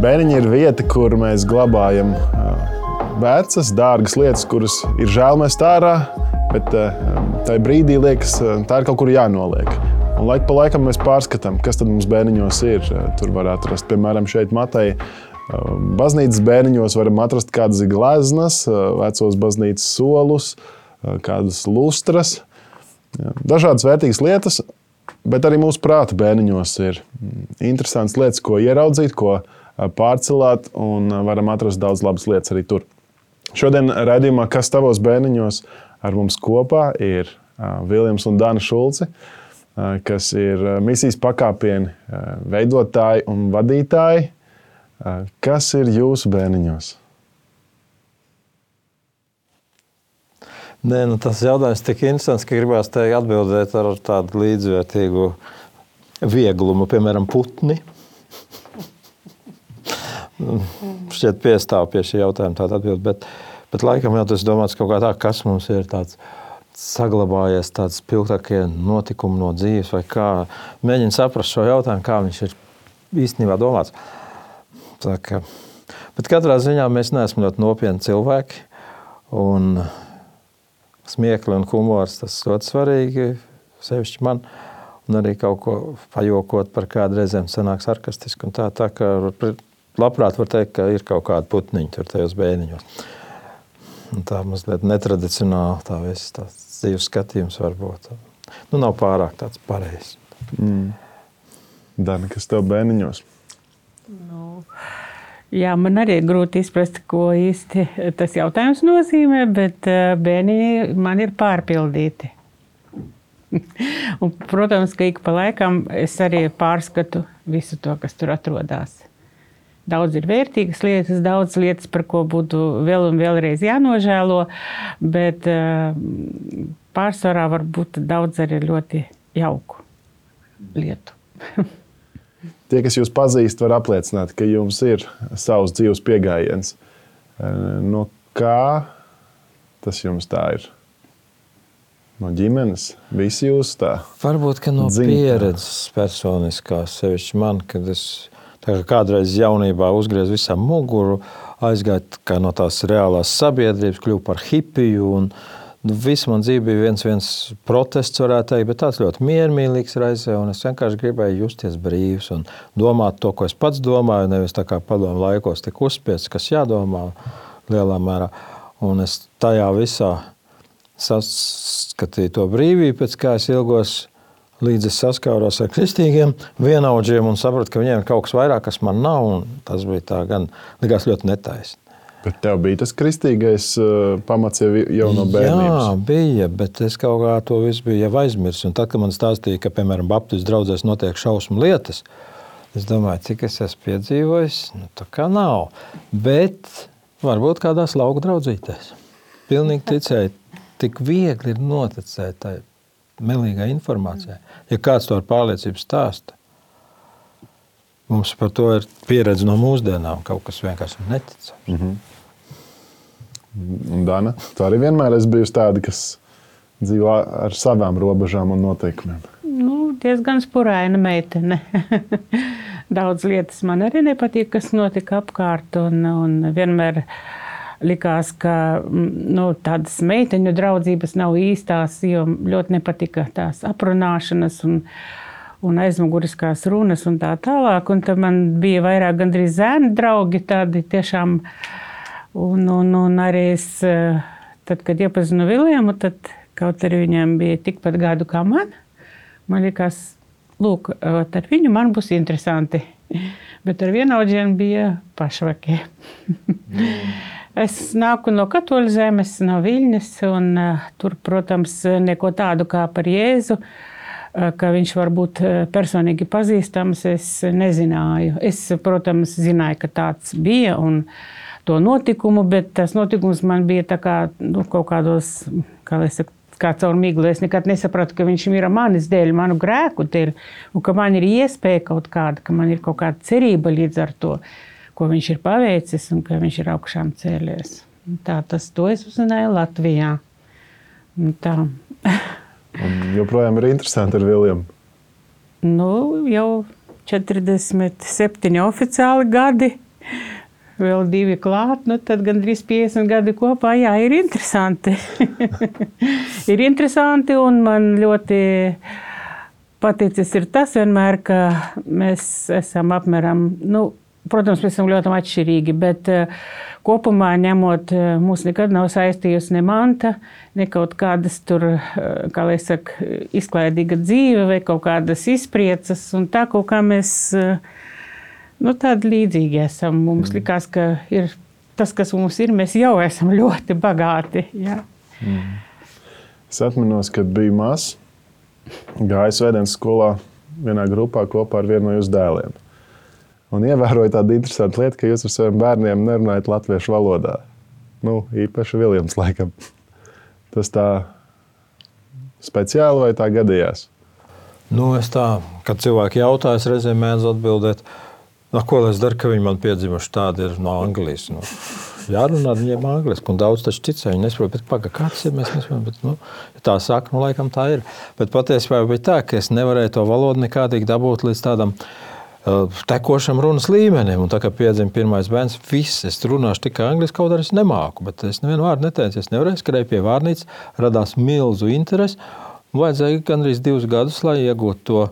Bēniņa ir vieta, kur mēs glabājam vecas, dārgas lietas, kuras ir žēl mest ārā, bet tajā brīdī liekas, tā ir kaut kur jānoliek. Un laik pa laikam mēs pārskatām, kas tad mums bērniņos ir. Tur var atrast, piemēram, šeit Matei. Baznīcas bērniņos varam atrast kādas gleznas, vecos baznīcas solus, kādas lustras, dažādas vērtīgas lietas, bet arī mūsu prāta bērniņos ir interesantas lietas, ko ieraudzīt, ko pārcelāt, un varam atrast daudz labas lietas arī tur. Šodien raidījumā, kas tavos bērniņos ar mums kopā ir Viljams un Dana Šulci kas ir misijas pakāpieni veidotāji un vadītāji. Kas ir jūsu bērniņos? Nē, nu tas jautājums tik interesants, ka gribās teikt atbildēt ar tādu līdzvērtīgu vieglumu, piemēram, putni. Šķiet piestāv pie šī jautājuma tāda atbilde, bet, bet laikam jau tas domāts kaut kā tā, kas mums ir tāds – saglabājies tāds spilgtākie notikumi no dzīves, vai kā mēģina saprast šo jautājumu, kā viņš ir īstenībā domāts. Tā kā, bet katrā ziņā mēs neesam ļoti nopietni cilvēki, un smiekli un humors tas ļoti svarīgi, sevišķi man, un arī kaut ko pajokot par kādu reizēm sanāk sarkastiski, tā, tā ka labprāt var teikt, ka ir kaut kāda putniņa tur tajos bēniņos. Un tā mazliet netradicionāli tā viss tāds dzīves skatījums var būt. Nu, nav pārāk tāds pareizs. Mm. Dana, kas tev bērniņos? Nu, jā, man arī ir grūti izprast, ko īsti tas jautājums nozīmē, bet eh, bērniņi man ir pārpildīti. Un, protams, ka ik pa laikam es arī pārskatu visu to, kas tur atrodas. Daudz ir vērtīgas lietas, daudz lietas, par ko būtu vēl un vēlreiz jānožēlo, bet uh, pārsvarā var būt daudz arī ļoti jauku lietu. Tie, kas jūs pazīst, var apliecināt, ka jums ir savs dzīves pieejams. Eh, no kā tas jums tā ir? No ģimenes, visi jūs tā. Varbūt no dzimtā. pieredzes personiskās, sevišķi man, kad es kā kādreiz jaunībā uzgriezu visam muguru, aizgāju no tās reālās sabiedrības, kļuvu par hipiju. Un, Nu, Viss man dzīve bija viens, viens protests, varētu teikt, bet tāds ļoti miermīlīgs reizē. Es vienkārši gribēju justies brīvs un domāt to, ko es pats domāju. Nevis tā kā padomu laikos, tik uzspiests, kas jādomā lielā mērā. Un es tajā visā saskatīju to brīvību, pēc kā es ilgos līdz es saskāros ar kristīgiem vienaudžiem un sapratu, ka viņiem ir kaut kas vairāk, kas man nav. Tas bija tā gan likās ļoti netaisni. Bet tev bija tas kristīgais uh, pamats jau, jau no bērnības. Jā, bija, bet es kaut kā to visu biju aizmirsis. Tad, kad man stāstīja, ka, piemēram, Baptistu draugzēs notiek šausmu lietas, es domāju, cik es esmu piedzīvojis, nu tā kā nav. Bet varbūt kādās lauku draudzītēs. Pilnīgi ticēju, tik viegli ir noticēt tai melīgai informācijai. Ja kāds to ar pārliecību stāsta, mums par to ir pieredze no mūsdienām, kaut kas vienkārši neticams. Mm -hmm. Un Dana, tu arī vienmēr esi bijusi tāda, kas dzīvo ar savām robežām un noteikumiem. Nu, diezgan spuraina meitene. Daudz lietas man arī nepatīk, kas notika apkārt. Un, un vienmēr likās, ka mm, nu, tādas meiteņu draudzības nav īstās, jo ļoti nepatika tās aprunāšanas. Un, un aizmuguriskās runas un tā tālāk. Un tad man bija vairāk gandrīz zēni draugi, tādi tiešām. Un, un, un arī es, eh, tad, kad iepazinu Viljamu, tad kaut arī viņam bija tikpat gadu kā man, man liekas, lūk, ar viņu man būs interesanti. Bet ar vienaudžiem bija pašvakie. Es nāku no katoļu zemes, no Viļņas, un uh, tur, protams, neko tādu kā par Jēzu, uh, ka viņš var būt personīgi pazīstams, es nezināju. Es, protams, zināju, ka tāds bija un to notikumu, bet tas notikums man bija kā, nu, kaut kādos, kā lai saka, kā caur miglu. Es nekad nesapratu, ka viņš ir manis dēļ, manu grēku dēļ, un ka man ir iespēja kaut kāda, ka man ir kaut kāda cerība līdz ar to ko viņš ir paveicis un ka viņš ir augšām cēlies. Tā tas es uzzināju Latvijā. Un tā. un joprojām ir interesanti ar Viljumu. Nu, jau 47 oficiāli gadi vēl divi klāt, nu tad gandrīz 50 gadi kopā. Jā, ir interesanti. ir interesanti un man ļoti paticis ir tas vienmēr, ka mēs esam apmēram, nu, protams, mēs esam ļoti atšķirīgi, bet uh, kopumā ņemot, uh, mūs nekad nav saistījusi ne manta, ne kaut kādas tur, uh, kā lai saka, izklaidīga dzīve vai kaut kādas izpriecas, un tā kaut kā mēs, nu, tādi līdzīgi esam. Mums mm. likās, ka ir tas, kas mums ir, mēs jau esam ļoti bagāti. Jā. Mm. Es atminos, kad biju mazs gāju svētdienas skolā vienā grupā kopā ar vienu no jūsu dēliem. Un ievēroju tādu interesantu lietu, ka jūs ar saviem bērniem nerunājat latviešu valodā. Nu, īpaši Viljams, laikam. Tas tā speciāli vai tā gadījās? Nu, es tā, kad cilvēki jautā, es reizēm mēdzu atbildēt, no ko es daru, ka viņi man piedzimuši tādi ir no Anglijas. Nu jārunā ar viņiem angliski. Un daudz taču ticēja, viņi nesaprot, bet paga, kāds ir. Mēs nesaprotam, bet nu, ja tā saka, nu, laikam tā ir. Bet patiesībā bija tā, ka es nevarēju to valodu nekādīgi dabūt līdz tādam. Uh, tekošam runas līmenim, un tā kā piedzima pirmais bērns, viss es runāšu tikai angliski, kaut arī es nemāku, bet es nevienu vārdu neteicu. Es nevarēju skrēt pie vārnīcas, radās milzu interesi. Vajadzēja gandrīz divus gadus, lai iegūtu to,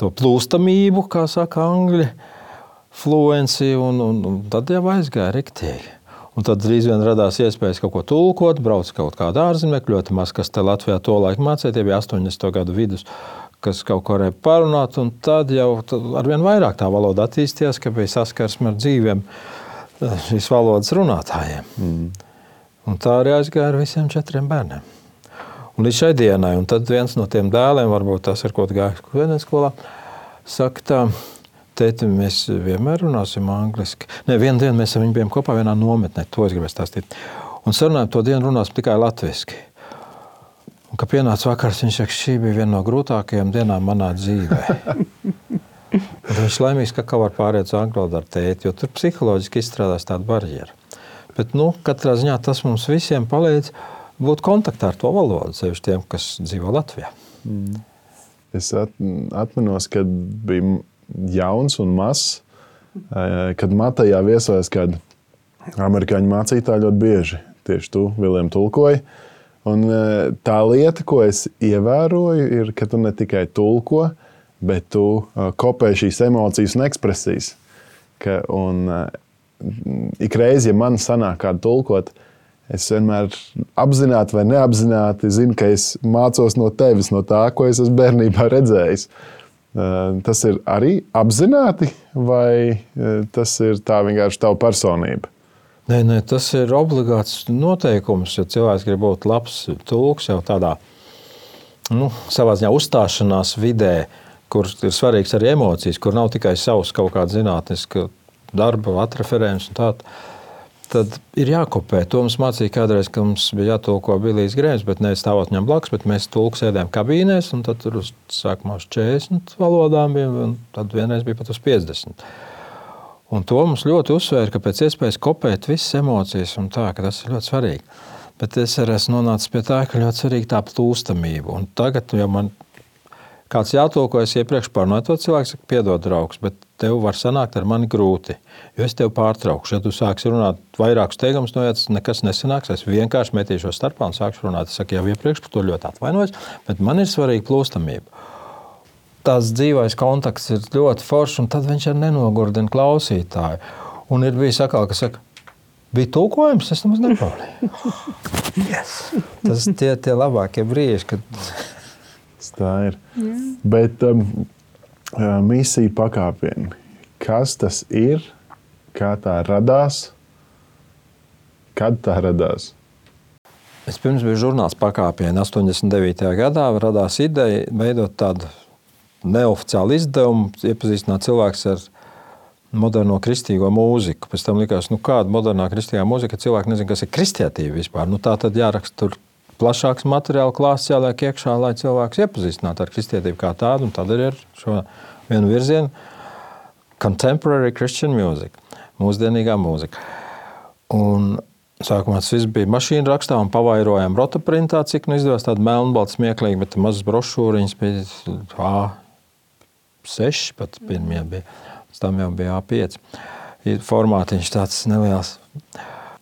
to plūstamību, kā saka angļu fluenci, un, un, un tad jau aizgāja riktīgi. Un tad drīz vien radās iespējas kaut ko tulkot, braukt kaut kādā ārzemē, ļoti maz kas te Latvijā to laiku mācīja, tie bija 80. gadu vidus, kas kaut ko varēja parunāt, un tad jau arvien vairāk tā valoda attīstījās, ka bija saskarsme ar dzīviem eh, šīs valodas runātājiem. Mm. Un tā arī aizgāja ar visiem četriem bērniem. Un līdz šai dienai, un tad viens no tiem dēliem, varbūt tas ir kaut kāds gājis skolā, saka tā, tēti, mēs vienmēr runāsim angliski. Nē, vienu dienu mēs ar viņu bijām kopā vienā nometnē, to es gribēju stāstīt. Un sarunājot to dienu runāsim tikai latviski. Un, kad pienāca vakars, viņš saka, šī bija viena no grūtākajām dienām manā dzīvē. Viņš laimīgs, ka var pāriet uz angļu valodu ar tēti, jo tur psiholoģiski izstrādās tāda barjera. Bet nu, katrā ziņā tas mums visiem palīdz būt kontaktā ar to valodu, sevišķi tiem, kas dzīvo Latvijā. Mm. Es atminos, kad bija jauns un mazs, eh, kad Matejā viesojas kāda amerikāņu mācītāja ļoti bieži. Tieši tu, Vilnius, tulkoji. Un eh, tā lieta, ko es ievēroju, ir, ka tu ne tikai tulko, bet tu eh, kopē šīs emocijas un ekspresijas. Ka, un, ik reizi, ja man sanāk kādu tulkot, es vienmēr apzināti vai neapzināti zinu, ka es mācos no tevis, no tā, ko es esmu bērnībā redzējis. Tas ir arī apzināti, vai tas ir tā vienkārši tava personība? Nē, nē, tas ir obligāts noteikums. Ja cilvēks grib būt labs tulks jau tādā nu, savā ziņā uzstāšanās vidē, kur ir svarīgs arī emocijas, kur nav tikai savs kaut kāds zinātnisks darba, atreferents un tāds tad ir jākopē. To mums mācīja kādreiz, ka mums bija jātulko Bilijs Grēms, bet ne stāvot viņam blakus, bet mēs tulku sēdējām kabīnēs, un tad tur uz sākumā uz 40 valodām bija, un tad vienreiz bija pat uz 50. Un to mums ļoti uzsvēra, ka pēc iespējas kopēt visas emocijas un tā, tas ir ļoti svarīgi. Bet es arī esmu nonācis pie tā, ka ļoti svarīga tā plūstamība. Un tagad jau man kāds jātulko, es iepriekš pārnāju to cilvēku, saka, piedod, draugs, bet tev var sanākt ar mani grūti. Jo es tevi pārtraukšu. Ja tu sāksi runāt vairākus teikumus, no jums nekas nesanāks. Es vienkārši metīšos starpā un sākšu runāt. Es saku, jau iepriekš par to ļoti atvainojos, bet man ir svarīga plūstamība. Tās dzīvais kontakts ir ļoti foršs, un tad viņš arī nenogurdina klausītāju. Un ir bijis atkal, kas saka, bija tulkojums, es nemaz nepamanīju. yes. Tas tie tie labākie brīži, kad. Tā ir. Yeah. Bet um, misija pakāpieni. Kas tas ir? Kā tā radās? Kad tā radās? Es pirms biju žurnāls pakāpienā. 89. gadā radās ideja veidot tādu neoficiālu izdevumu, iepazīstināt cilvēkus ar moderno kristīgo mūziku. Pēc tam likās, nu, kāda modernā kristīgā mūzika, cilvēki nezina, kas ir kristietība vispār. Nu, tā tad jāraksta tur plašāks materiāla klāsts jāliek iekšā, lai cilvēks iepazīstinātu ar kristietību kā tādu, un tad ar šo vienu virzienu - contemporary Christian music, mūsdienīgā mūzika. Un Sākumā tas viss bija mašīna rakstā un pavairojām rotaprintā, cik nu izdevās tāda melnbalta smieklīga, bet mazas brošūriņas bija A6, pat pirmie bija, pēc tam jau bija A5. ir formātiņš tāds neliels.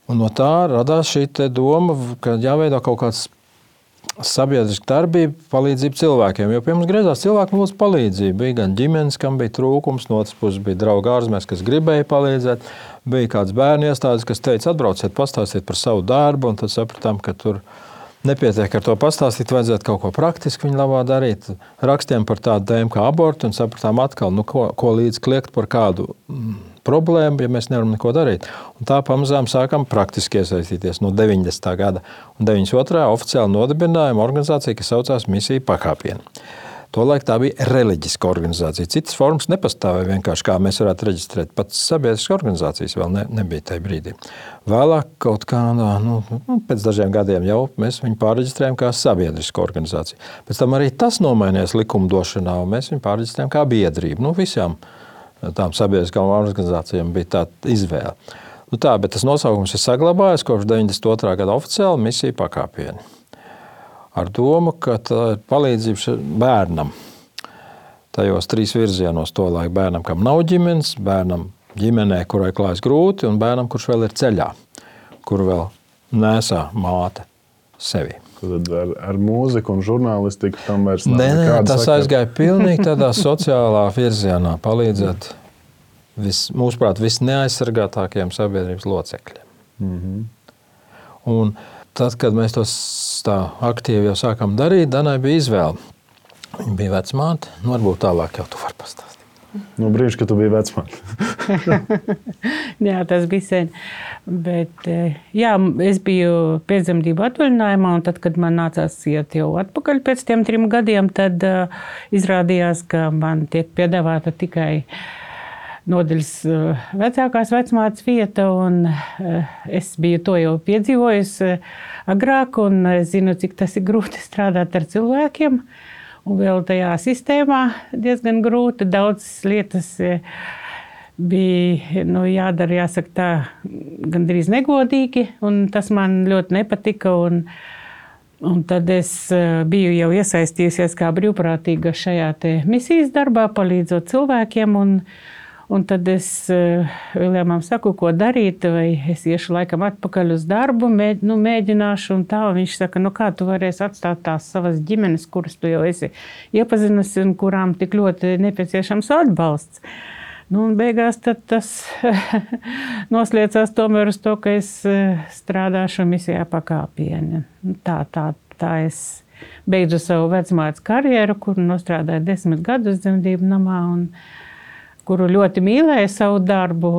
Un no tā radās šī doma, ka jāveido kaut kāds sabiedriska darbība, palīdzība cilvēkiem. Jo pie mums griezās cilvēki lūdz palīdzību. Bija gan ģimenes, kam bija trūkums, no otras puses bija draugi ārzemēs, kas gribēja palīdzēt. Bija kāds bērnu iestādes, kas teica, atbrauciet, pastāstiet par savu darbu, un tad sapratām, ka tur nepietiek ar to pastāstīt, vajadzētu kaut ko praktiski viņa labā darīt. Rakstījām par tādu tēmu kā abortu un sapratām atkal, nu, ko, ko līdz kliegt par kādu mm, problēma, ja mēs nevaram neko darīt. Un tā pamazām sākām praktiski iesaistīties no 90. gada. Un 92. oficiāli nodibinājām organizāciju, kas saucās Misija pakāpiena. Tolaik tā bija reliģiska organizācija. Citas formas nepastāvēja vienkārši kā mēs varētu reģistrēt. Pats sabiedriskas organizācijas vēl ne, nebija tajā brīdī. Vēlāk, kaut kādā, nu, nu, pēc dažiem gadiem, jau mēs viņu pārreģistrējām kā sabiedrisku organizāciju. Pēc tam arī tas nomainījās likumdošanā, un mēs viņu pārreģistrējām kā biedrību. Nu, visām tām sabiedriskām organizācijām bija tāda izvēle. Nu tā, bet tas nosaukums ir saglabājies kopš 92. gada oficiāli misija pakāpieni. Ar domu, ka tā ir palīdzība bērnam. Tajos trīs virzienos, to laiku bērnam, kam nav ģimenes, bērnam ģimenē, kurai klājas grūti, un bērnam, kurš vēl ir ceļā, kur vēl nesā māte sevi. Tad ar, ar mūziku un žurnālistiku tam vairs nav. Nē, nē, tas sakara. aizgāja pilnīgi tādā sociālā virzienā, palīdzēt vis, mūsuprāt, visneaizsargātākajiem sabiedrības locekļiem. Mm -hmm. Un tad, kad mēs to tā aktīvi jau sākām darīt, Danai bija izvēle. Viņa bija vecmāte, nu varbūt tālāk jau tu vari pastāstīt. Nu, brīdis, kad tu biji vecmāte. jā, tas bija sen. Bet, eh, jā, es biju piedzemdību atvaļinājumā, un tad, kad man nācās iet jau atpakaļ pēc tiem trim gadiem, tad uh, izrādījās, ka man tiek piedāvāta tikai nodaļas uh, vecākās vecmātes vieta, uh, es biju to jau piedzīvojis agrāk, un es zinu, cik tas ir grūti strādāt ar cilvēkiem. Un vēl tajā sistēmā diezgan grūti daudzas lietas bija nu, jādara, jāsaka, tā gandrīz negodīgi, un tas man ļoti nepatika. Un, un tad es eh, biju jau iesaistījusies kā brīvprātīga šajā misijas darbā, palīdzot cilvēkiem. Un, Un tad es uh, Viljamam saku, ko darīt, vai es iešu laikam atpakaļ uz darbu, mēģ, nu, mēģināšu, un tā. Un viņš saka, nu kā tu varēsi atstāt tās savas ģimenes, kuras tu jau esi iepazinusi un kurām tik ļoti nepieciešams atbalsts. Nu, un beigās tas noslēdzās tomēr uz to, ka es eh, strādāšu misijā pakāpienē. Tā, tā, tā es beidzu savu vecmātes karjeru, kur nostrādāju desmit gadus dzemdību namā, un kuru ļoti mīlēju savu darbu.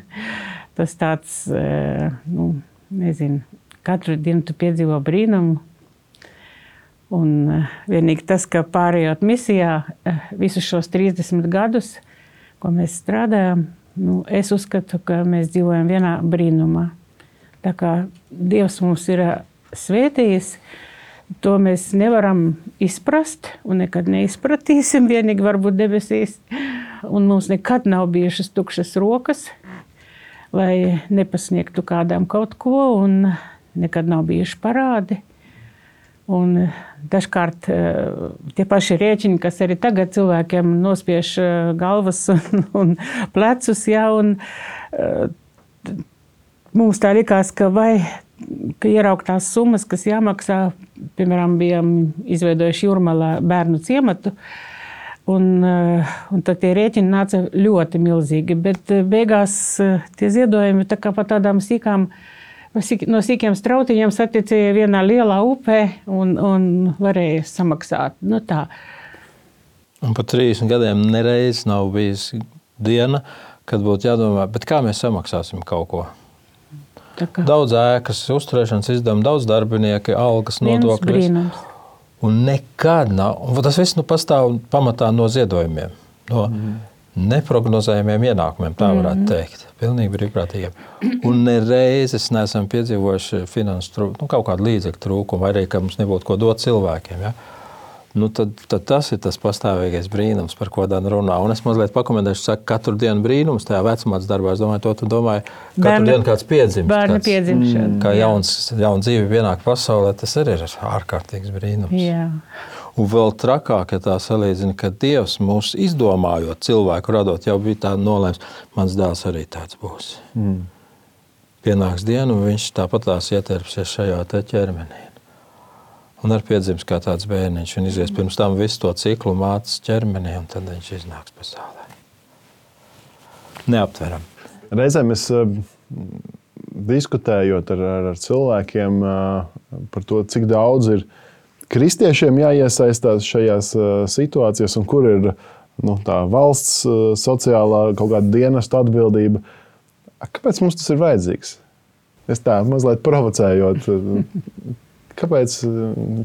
tas tāds, eh, nu, nezinu, katru dienu tu piedzīvo brīnumu. Un eh, vienīgi tas, ka pārējot misijā visus šos 30 gadus, ko mēs strādājam, nu, es uzskatu, ka mēs dzīvojam vienā brīnumā. Tā kā Dievs mums ir svētījis, to mēs nevaram izprast un nekad neizpratīsim. Vienīgi varbūt debesīs. Un mums nekad nav bijušas tukšas rokas, lai nepasniegtu kādam kaut ko, un nekad nav bijuši parādi. Un eh, dažkārt eh, tie paši rēķini, kas arī tagad cilvēkiem nospiež eh, galvas un, un plecus, ja, un mums tā likās, ka vai ka ierauktās summas, kas jāmaksā, piemēram, bijām izveidojuši jūrmalā bērnu ciematu, un, un tad tie rēķini nāca ļoti milzīgi, bet beigās tie ziedojumi tā kā pa tādām sīkām, no sīkiem strautiņiem saticēja vienā lielā upē un, un varēja samaksāt. Nu, tā. un pat 30 gadiem nereiz nav bijis diena, kad būtu jādomā, kā mēs samaksāsim kaut ko. Daudz ēkas, uzturēšanas izdevumi, daudz darbinieku, algas, nodokļi. Un nekad nav. Un tas viss nu, pastāv pamatā no ziedojumiem. No, mm neprognozējumiem ienākumiem, tā varētu mm teikt. Pilnīgi brīvprātīgiem. Un nereizes neesam piedzīvojuši finansu trūkumu, nu, kaut kādu līdzekļu trūkumu, vai arī ka mums nebūtu ko dot cilvēkiem. Ja? Nu, tad, tad tas ir tas pastāvīgais brīnums, par ko Dana runā. Un es mazliet pakomentēšu, ka katru dienu brīnums tajā vecumā darbā. Es domāju, to tu domāji, katru bērna, dienu kāds piedzimst. Bērna kāds, piedzimšana. Kā jauns, jauna dzīve pienāk pasaulē, tas arī ir ārkārtīgs brīnums. Jā. Un vēl trakāk, ja tā salīdzina, ka Dievs mūs izdomājot, cilvēku radot, jau bija tā nolēms, mans dēls arī tāds būs. Mm. Pienāks diena, un viņš tāpat tās ieterpsies šajā ķermenī. Un ar piedzims kā tāds bērniņš, un izies pirms tam visu to ciklu mācīs ķermenī, un tad viņš iznāks pasaulē. Neaptveram. Reizēm es uh, diskutējot ar, ar, ar cilvēkiem uh, par to, cik daudz ir kristiešiem jāiesaistās šajās uh, situācijās, un kur ir nu, valsts sociālā kaut kāda dienesta atbildība. Kāpēc mums tas ir vajadzīgs? Es tā mazliet provocējot. Kāpēc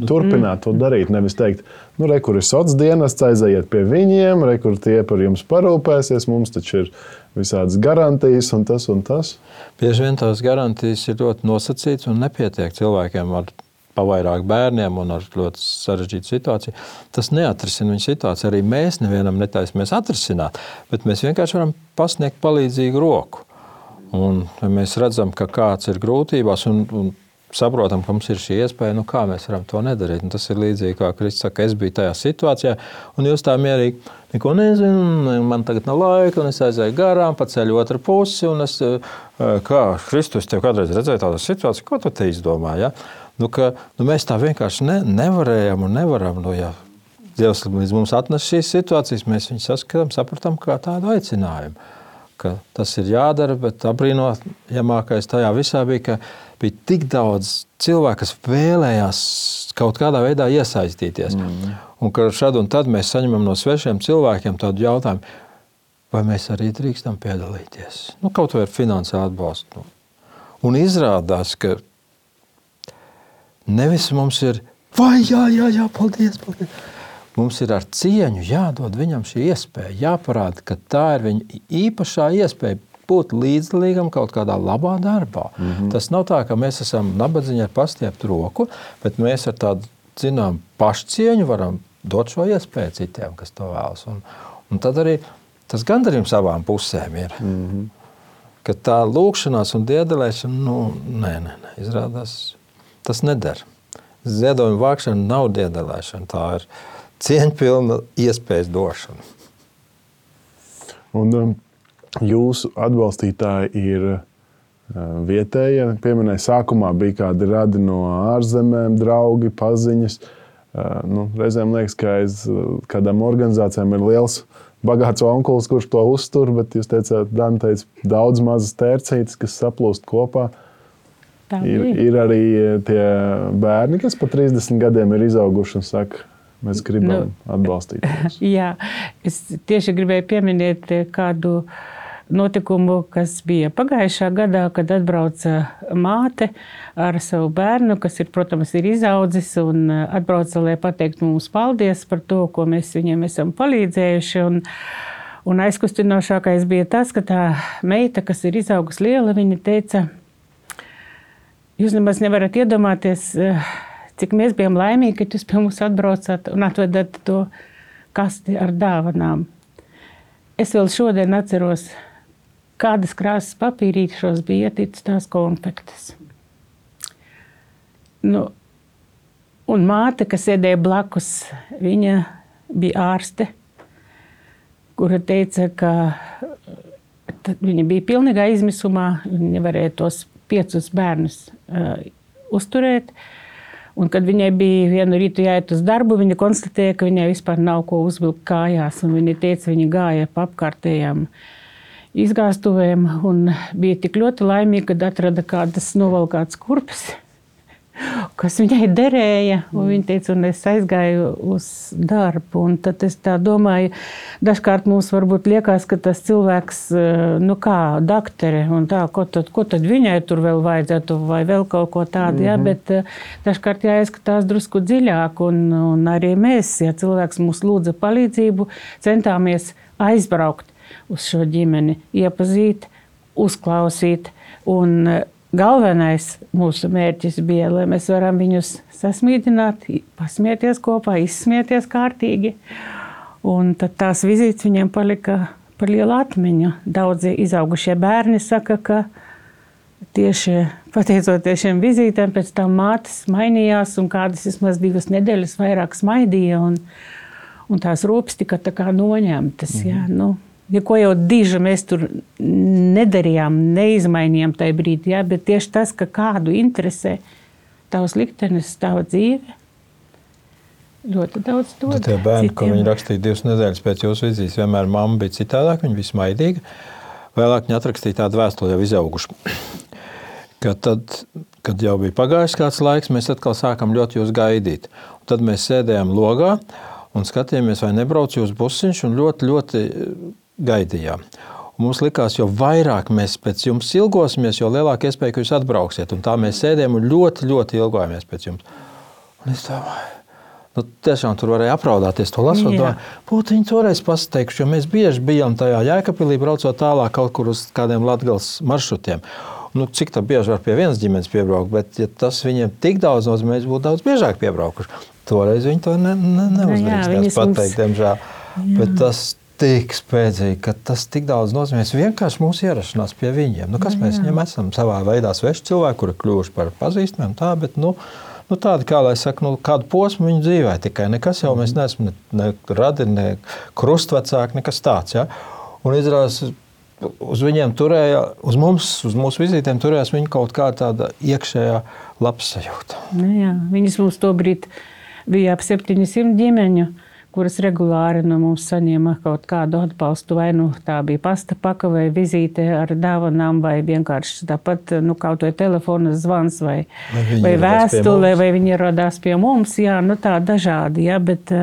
turpināt to darīt? Nevis teikt, nu, re, kur ir sociālais dienests, aiziet pie viņiem, re, kur tie par jums parūpēsies. Mums taču ir visādas garantijas un tas un tas. Bieži vien tās garantijas ir ļoti nosacītas un nepietiek cilvēkiem ar pavairāk bērniem un ar ļoti sarežģītu situāciju. Tas neatrisinās viņu situāciju. Arī mēs nevienam netaisamies atrisināt, bet mēs vienkārši varam pasniegt palīdzīgu roku. Un mēs redzam, ka kāds ir grūtībās, un, un saprotam, ka mums ir šī iespēja, nu kā mēs varam to nedarīt. Un tas ir līdzīgi kā Kristus saka, es biju tajā situācijā, un jūs tā mierīgi neko nezinu, man tagad nav laika, un es aizēju garām, pa ceļu otru pusi, es, eh, kā Kristus tev kādreiz redzēja tādu situāciju, ko tu te izdomāji? Ja? Nu, ka, nu, mēs tā vienkārši ne, nevarējam un nevaram. Nu, ja Dievs līdz mums atnes šīs situācijas, mēs viņus saskatām, saprotam kā tādu aicinājumu. Ka tas ir jādara, bet apbrīnojamākais tajā visā bija, ka bija tik daudz cilvēku, kas vēlējās kaut kādā veidā iesaistīties. Mm. Un ka šad un tad mēs saņemam no svešiem cilvēkiem tādu jautājumu, vai mēs arī drīkstam piedalīties. Nu, kaut vai ar finansiālu atbalstu. Un izrādās, ka nevis mums ir, vai jā, jā, jā, paldies, paldies. Mums ir ar cieņu jādod viņam šī iespēja, jāparāda, ka tā ir viņa īpašā iespēja būt līdzdalīgam kaut kādā labā darbā. Mm -hmm. Tas nav tā, ka mēs esam nabadzīgi ar pastieptu roku, bet mēs ar tādu zinām pašcieņu varam dot šo iespēju citiem, kas to vēlas. Un, un tad arī tas gandarījums abām pusēm ir. Mm -hmm. Ka tā lūkšanās un diedelēšana, nu, nē, nē, nē, izrādās, tas nedara. Ziedojuma vākšana nav diedelēšana, tā ir cieņpilna iespējas došana. Un, um, jūsu atbalstītāji ir eh, vietējie. Pieminēja, sākumā bija kādi radi no ārzemēm, draugi, paziņas. Eh, nu, reizēm liekas, ka aiz eh, kādām organizācijām ir liels, bagāts onkulis, kurš to uztur, bet jūs teicāt, Dana teica, daudz mazas tērcītes, kas saplūst kopā. Ir, ir arī tie bērni, kas pa 30 gadiem ir izauguši un saka, mēs gribam nu, atbalstīt. Jā, es tieši gribēju pieminēt kādu uh, notikumu, kas bija pagājušā gadā, kad atbrauca māte ar savu bērnu, kas, ir, protams, ir izaudzis un uh, atbrauca, lai pateiktu mums paldies par to, ko mēs viņiem esam palīdzējuši. Un, un aizkustinošākais bija tas, ka tā meita, kas ir izaugusi liela, viņa teica, jūs nemaz nevarat iedomāties, uh, cik mēs bijām laimīgi, ka jūs pie mums atbraucat un atvedat to kasti ar dāvanām. Es vēl šodien atceros kādas krāsas papīrīšos bija ietīts tās konfektes. Nu, un māte, kas sēdēja blakus, viņa bija ārste, kura teica, ka viņa bija pilnīgā izmisumā, viņa nevarēja tos piecus bērnus uh, uzturēt. Un, kad viņai bija vienu rītu jāiet uz darbu, viņa konstatēja, ka viņai vispār nav ko uzvilkt kājās. Viņa teica, viņa gāja pa apkārtējām uh, izgāstuvēm un bija tik ļoti laimīga, kad atrada kādas novalkātas kurpes, kas viņai derēja. Viņa teica, un es aizgāju uz darbu. Un tad es tā domāju, dažkārt mums varbūt liekas, ka tas cilvēks, nu kā doktere, un tā, ko tad, ko tad viņai tur vēl vajadzētu, vai vēl kaut ko tādu, mm -hmm. ja, bet dažkārt jāizskatās drusku dziļāk, un, un arī mēs, ja cilvēks mums lūdza palīdzību, centāmies aizbraukt uz šo ģimeni, iepazīt, uzklausīt. Un e, galvenais mūsu mērķis bija, lai mēs varam viņus sasmīdināt, pasmieties kopā, izsmieties kārtīgi. Un tad tās vizītes viņiem palika par lielu atmiņu. Daudzi izaugušie bērni saka, ka tieši pateicoties šiem vizītēm, pēc tam mātes mainījās un kādas vismaz divas nedēļas vairāk smaidīja. Un, un tās rūpes tika tā kā noņemtas. Mm. Jā, nu, ja ko jau diži mēs tur nedarījām, neizmainījām tajā brīdī, jā, bet tieši tas, ka kādu interesē tavs liktenis, tava dzīve. Ļoti daudz to tādu. Tie bērni, ko viņi rakstīja divas nedēļas pēc jūsu vizītes, vienmēr mamma bija citādāk, viņa bija smaidīga. Vēlāk viņa atrakstīja tādu vēstuli jau izaugušu. Kad, tad, kad jau bija pagājis kāds laiks, mēs atkal sākām ļoti jūs gaidīt. Un tad mēs sēdējām logā un skatījāmies, vai nebrauc jūs busiņš, un ļoti, ļoti gaidījām. Un mums likās, jo vairāk mēs pēc jums ilgosimies, jo lielāka iespēja, ka jūs atbrauksiet. Un tā mēs sēdējām un ļoti, ļoti ilgojāmies pēc jums. Un es domāju, nu, tiešām tur varēja apraudāties to lasot. Būtu viņi toreiz pateikuši, jo mēs bieži bijām tajā jēkapilī, braucot tālāk kaut kur uz kādiem latgals maršrutiem. Nu, cik tā bieži var pie vienas ģimenes piebraukt, bet ja tas viņiem tik daudz nozīmē, mēs būtu daudz biežāk piebraukuši. Toreiz viņi to ne, ne. Nu, pateikt, mums... diemžēl. Bet tas tik spēcīgi, ka tas tik daudz nozīmē. Vienkārši mūsu ierašanās pie viņiem. Nu, kas jā, mēs viņiem esam? Savā veidā sveši cilvēki, kuri kļuvuši par pazīstamiem. Tā, bet, nu, nu, tādi, kā lai saka, nu, kādu posmu viņa dzīvē tikai. Nekas jau mēs neesam ne, ne radi, ne krustvecāki, nekas tāds. Ja? Un izrādās, uz viņiem turēja, uz mums, uz mūsu vizītēm turējās viņa kaut kā tāda iekšējā labsajūta. Nu, jā, viņas mums to brīdi bija ap 700 ģimeņu, kuras regulāri no mums saņēma kaut kādu atbalstu. Vai nu tā bija pasta paka, vai vizīte ar dāvanām, vai vienkārši tāpat nu, kaut vai telefona zvans, vai, vai, vai vēstule, vai viņi ierodās pie mums. Jā, nu, tā dažādi. Jā, bet,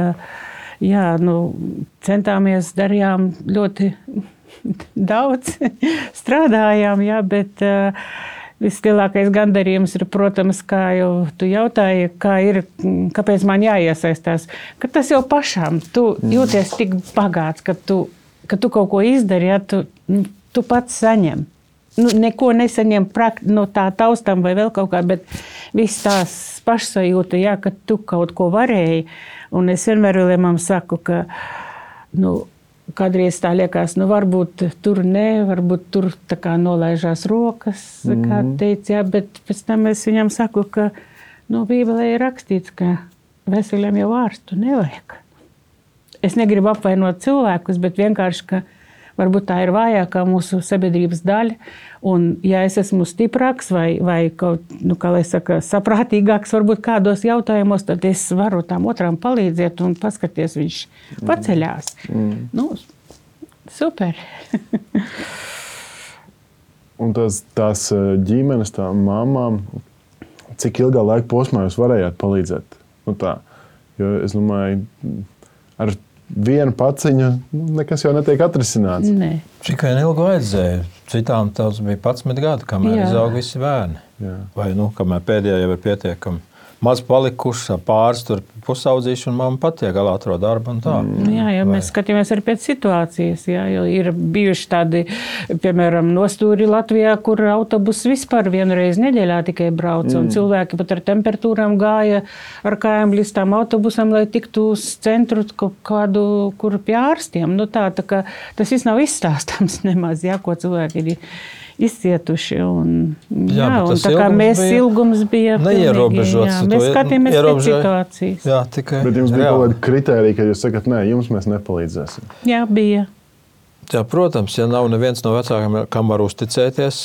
jā, nu, centāmies, darījām ļoti daudz, strādājām, jā, bet uh, Vislielākais gandarījums ir, protams, kā jau tu jautāji, kā ir, kāpēc man jāiesaistās. Ka tas jau pašām, tu jūties tik bagāts, ka tu, ka tu kaut ko izdari, ja tu, nu, tu pats saņem. Nu, neko nesaņem prakt, no tā taustām vai vēl kaut kā, bet viss tās pašsajūta, jā, ka tu kaut ko varēji. Un es vienmēr Viljamam saku, ka, nu, Kādreiz tā liekas, nu, varbūt tur nē, varbūt tur nolaižās rokas, mm -hmm. kā mhm. teica, jā, bet pēc tam es viņam saku, ka nu, Bībelē ir rakstīts, ka veseliem jau ārstu nevajag. Es negribu apvainot cilvēkus, bet vienkārši, ka varbūt tā ir vājākā mūsu sabiedrības daļa. Un, ja es esmu stiprāks vai, vai kaut nu, saka, saprātīgāks, varbūt kādos jautājumos, tad es varu tam otram palīdzēt un paskatīties, viņš mm. paceļās. Mm. Nu, super! un tas, tās eh, ģimenes, tā mamām, cik ilgā laika posmā jūs varējāt palīdzēt? Nu, tā, jo es domāju, ar viena paciņa, nu, nekas jau netiek atrisināts. Nē. Tikai ilgu vajadzēja. Citām tas bija 11 gadi, kamēr izauga visi bērni. Jā. Vai nu, kamēr pēdējā jau ir pietiekami maz palikuši, pāris tur pusaudzīši, un mamma pat tiek galā atrod darbu. Mm. Jā, jau mēs skatāmies arī pēc situācijas. Jā, ir bijuši tādi, piemēram, nostūri Latvijā, kur autobus vispār vienu reizi nedēļā tikai brauc, mm. un cilvēki pat ar temperatūrām gāja ar kājām līdz tam autobusam, lai tiktu uz centru kādu, kur pie ārstiem. Nu, tā, tā tas viss nav izstāstāms nemaz, jā, ko cilvēki ir izcietuši. Un, jā, jā, un tā kā mēs bija ilgums bija neierobežots. Jā, mēs skatījāmies pēc situācijas. Jā, tikai. Bet jums bija kaut kāda kritērija, ka jūs sakat, nē, jums mēs nepalīdzēsim. Jā, bija. Jā, protams, ja nav neviens no vecākiem, kam var uzticēties,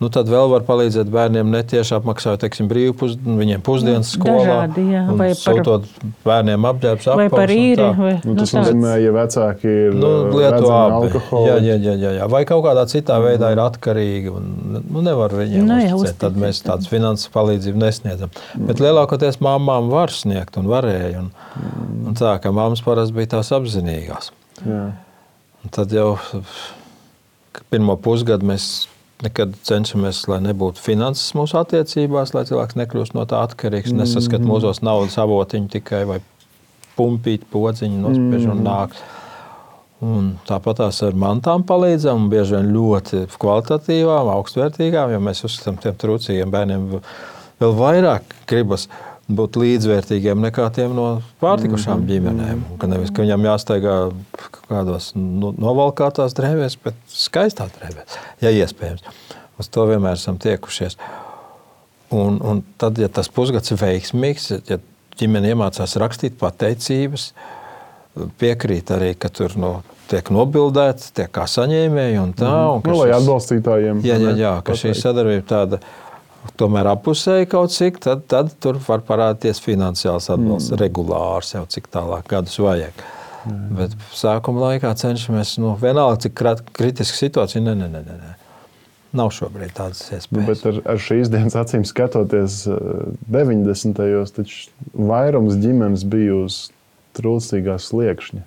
Nu, tad vēl var palīdzēt bērniem netieši apmaksājot teiksim, brīvpus, viņiem pusdienas skolā. Dažādi, jā, vai par bērniem apģērbs, vai par īri. Vai, nu, tas nu, nozīmē, ja vecāki ir nu, lieto alkoholu. Jā, jā, jā, jā, jā, vai kaut kādā citā veidā ir atkarīgi un nu, nevar viņiem nu, jā, uzticēt. Tad mēs tādas finanses palīdzību nesniedzam. Mm. Bet lielākoties māmām var sniegt un varēja. Un, mm. un tā, ka māmas parasti bija tās apzinīgās. Jā. Un tad jau pirmo pusgadu mēs nekad cenšamies, lai nebūtu finanses mūsu attiecībās, lai cilvēks nekļūst no tā atkarīgs, mm. nesaskat mūsos naudas avotiņu tikai vai pumpīt podziņu, nospiež un mm. nāk. Un tāpat tās ar mantām palīdzam, un bieži vien ļoti kvalitatīvām, augstvērtīgām, jo mēs uzskatām, ka tiem trūcīgiem bērniem vēl vairāk gribas būt līdzvērtīgiem nekā tiem no pārtikušām -hmm. ģimenēm. Ka nevis, ka viņam jāsteigā kādos novalkātās drēbēs, bet skaistās drēbēs, ja iespējams. Uz to vienmēr esam tiekušies. Un, un tad, ja tas pusgads ir veiksmīgs, ja ģimene iemācās rakstīt pateicības, piekrīt arī, ka tur no, tiek nobildēts, tiek kā saņēmēji un tā. Un Nu, lai atbalstītājiem. Jā, jā, jā ka šī sadarbība tāda tomēr apusēji kaut cik, tad, tad tur var parādīties finansiāls atbalsts, mm. regulārs jau cik tālāk gadus vajag. Mm. Bet sākuma laikā cenšamies, nu, vienalga, cik kritiska situācija, nē, nē, nē, nē. Nav šobrīd tādas iespējas. Nu, bet ar, ar šīs dienas acīm skatoties, 90. gados taču vairums ģimenes bija uz trūcīgā sliekšņa.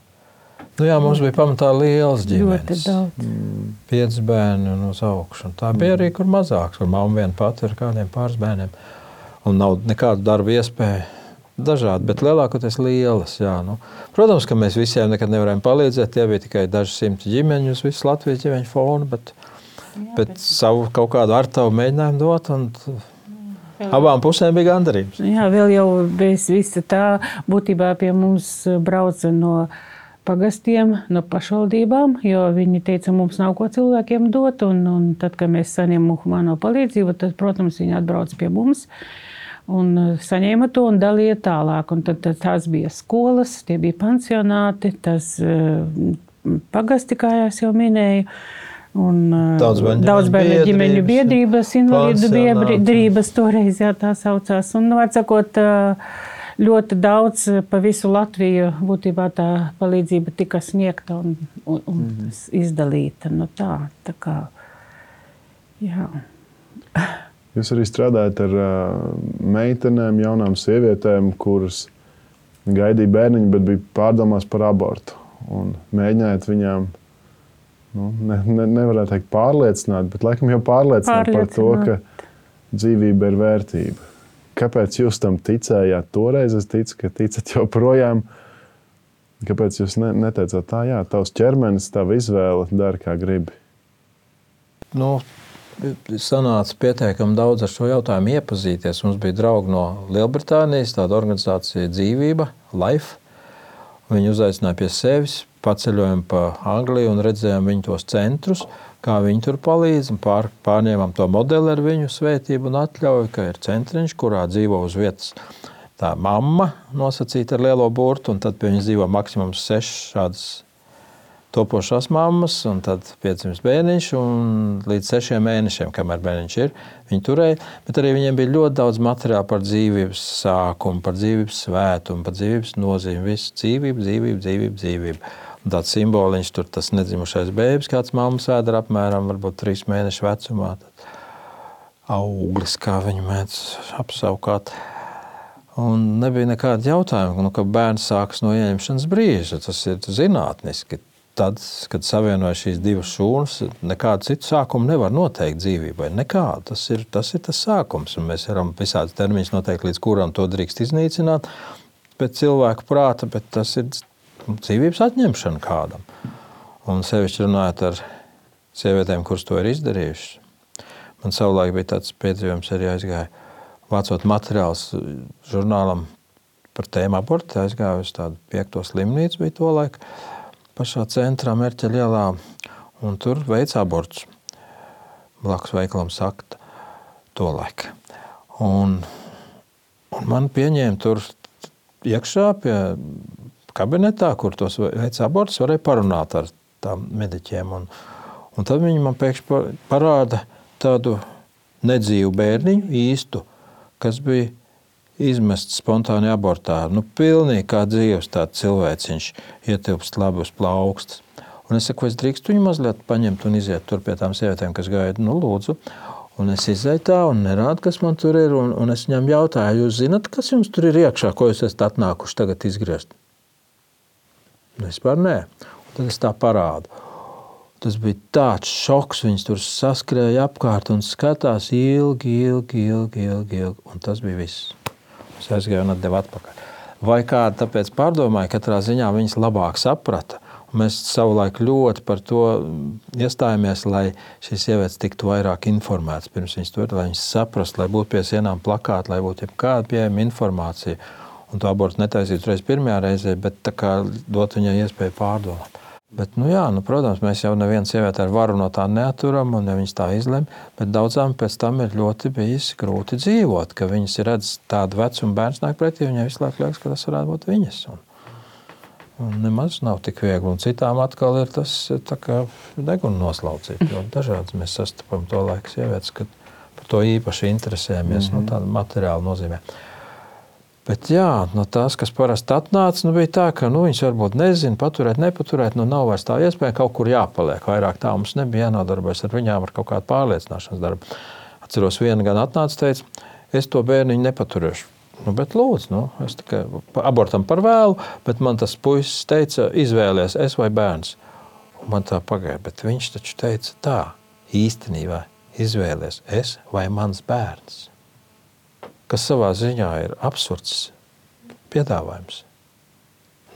Nu jā, mums bija pamatā liels ģimenes. Mm. Pieci bērni un uz augšu. Un tā bija arī kur mazāks, kur mamma viena pati ar kādiem pāris bērniem. Un nav nekādu darbu iespēju. Dažādi, bet lielākoties lielas. Jā, nu. Protams, ka mēs visiem nekad nevarējām palīdzēt. Tie bija tikai daži simti ģimeņu uz visu Latvijas ģimeņu fonu. Bet, jā, bet, bet savu kaut kādu ar tavu mēģinājumu dot. Un, Abām pusēm bija gandarījums. Jā, vēl jau bez visa tā būtībā pie mums brauca no pagastiem, no pašvaldībām, jo viņi teica, mums nav ko cilvēkiem dot. Un, un tad, kad mēs saņēmām humāno palīdzību, tad, protams, viņi atbrauc pie mums. Un saņēma to un dalīja tālāk. Un tad, tad tās bija skolas, tie bija pansionāti, tas pagasti, kā jau minēju. Un, daudz bērnu, bērnu ģimeņu biedrības, invalīdu biedrības toreiz jā, tā saucās. Un, nu, atsakot, ļoti daudz pa visu Latviju būtībā tā palīdzība tika sniegta un, un, un mm. izdalīta. Nu, tā, tā kā, jā. Jūs arī strādājat ar uh, meitenēm, jaunām sievietēm, kuras gaidīja bērniņu, bet bija pārdomās par abortu. Un mēģinājāt viņām nu, ne, ne, nevarētu teikt pārliecināt, bet laikam jau pārliecināt, pārliecināt. par to, ka dzīvība ir vērtība. Kāpēc jūs tam ticējāt toreiz? Es ticu, ka ticat joprojām. Kāpēc jūs ne, neteicāt tā, jā, tavs ķermenis, tava izvēle dara, kā gribi? Nu, sanāca pietiekami daudz ar šo jautājumu iepazīties. Mums bija draugi no Lielbritānijas, tāda organizācija Dzīvība, Life. Viņi uzaicināja pie sevis, paceļojām pa Angliju un redzējām viņu tos centrus, kā viņi tur palīdz. Pār, pārņēmām to modeli ar viņu svētību un atļauju, ka ir centriņš, kurā dzīvo uz vietas tā mamma nosacīta ar lielo burtu, un tad pie viņas dzīvo maksimums sešas šādas topošās mammas, un tad piedzimst bērniņš, un līdz sešiem mēnešiem, kamēr bērniņš ir, viņi turēja. Bet arī viņiem bija ļoti daudz materiāla par dzīvības sākumu, par dzīvības svētumu, par dzīvības nozīmi. Viss dzīvība, dzīvība, dzīvība, dzīvība. Tāds simboliņš tur, tas nedzimušais bērns, kāds mammas ēda apmēram trīs mēnešu vecumā. Auglis, kā viņu mēdz apsaukāt. Un nebija nekāda jautājuma, nu, ka bērns sākas no ieņemšanas brīža. Tas ir zinātniski tad, kad savienojas šīs divas šūnas, nekādu citu sākumu nevar noteikt dzīvībai. Nekādu. Tas ir tas, ir tas sākums. Un mēs varam visādus termiņus noteikt, līdz kuram to drīkst iznīcināt. Pēc cilvēka prāta, bet tas ir dzīvības atņemšana kādam. Un sevišķi runājot ar sievietēm, kuras to ir izdarījušas. Man savulaik bija tāds piedzīvojums, arī aizgāja vācot materiālus žurnālam par tēmu abortu. Aizgāju uz tādu piekto slimnīcu, bija to laiku pašā centrā, Mērķa ielā, un tur veids abortus. Blakus veikalam sakta to laiku. Un, un man pieņēma tur iekšā pie kabinetā, kur tos veids abortus, varēja parunāt ar tām mediķiem. Un, un tad viņi man pēkšņi parāda tādu nedzīvu bērniņu īstu, kas bija izmests spontāni abortā. Nu, pilnīgi kā dzīves tāds cilvēciņš ietilpst labi uz plaukstas. Un es saku, es drīkstu viņu mazliet paņemt un iziet tur pie tām sievietēm, kas gaida, nu lūdzu. Un es izēju tā un nerādu, kas man tur ir. Un, un es viņam jautāju, jūs zināt, kas jums tur ir iekšā, ko jūs esat atnākuši tagad izgriezt? Nu, vispār nē. Un tad es tā parādu. Tas bija tāds šoks. Viņas tur saskrēja apkārt un skatās ilgi, ilgi, ilgi, ilgi. ilgi un tas bija viss. Es aizgāju un atdevu atpakaļ. Vai kāda tāpēc pārdomāja, katrā ziņā viņas labāk saprata. Mēs savulaik ļoti par to iestājāmies, lai šīs sievietes tiktu vairāk informētas pirms viņas to ir, lai viņas saprastu, lai būtu pie sienām plakāti, lai būtu jebkāda pieejama informācija. Un to abortu netaisīt uzreiz pirmajā reizē, bet tā kā dot viņai iespēju pārdomāt. Bet, nu, jā, nu, protams, mēs jau nevienu sievieti ar varu no tā neaturam, un ja viņas tā izlemj. Bet daudzām pēc tam ir ļoti bijis grūti dzīvot, ka viņas redz tādu vecumu bērnu nāk pretī. Viņai visu laiku liekas, ka tas varētu būt viņas. Un, un nemaz nav tik viegli. Un citām atkal ir tas deguna noslaucība. Ļoti dažādas mēs sastapam to laiku sievietes, kad par to īpaši interesējamies mm -hmm. no tāda materiāla nozīmē. Bet jā, no tās, kas parasti atnāca, nu, bija tā, ka nu, viņas varbūt nezina, paturēt, nepaturēt. Nu, nav vairs tā iespēja, kaut kur jāpaliek. Vairāk tā mums nebija jānodarbojas ar viņām ar kaut kādu pārliecināšanas darbu. Atceros, viena gan atnāca, teica, es to bērniņu nepaturēšu. Nu, bet, lūdzu, nu, es tikai abortam par vēlu, bet man tas puisis teica, izvēlies es vai bērns. Un man tā pagāja, bet viņš taču teica tā, īstenībā izvēlies es vai mans bērns kas savā ziņā ir absurds piedāvājums.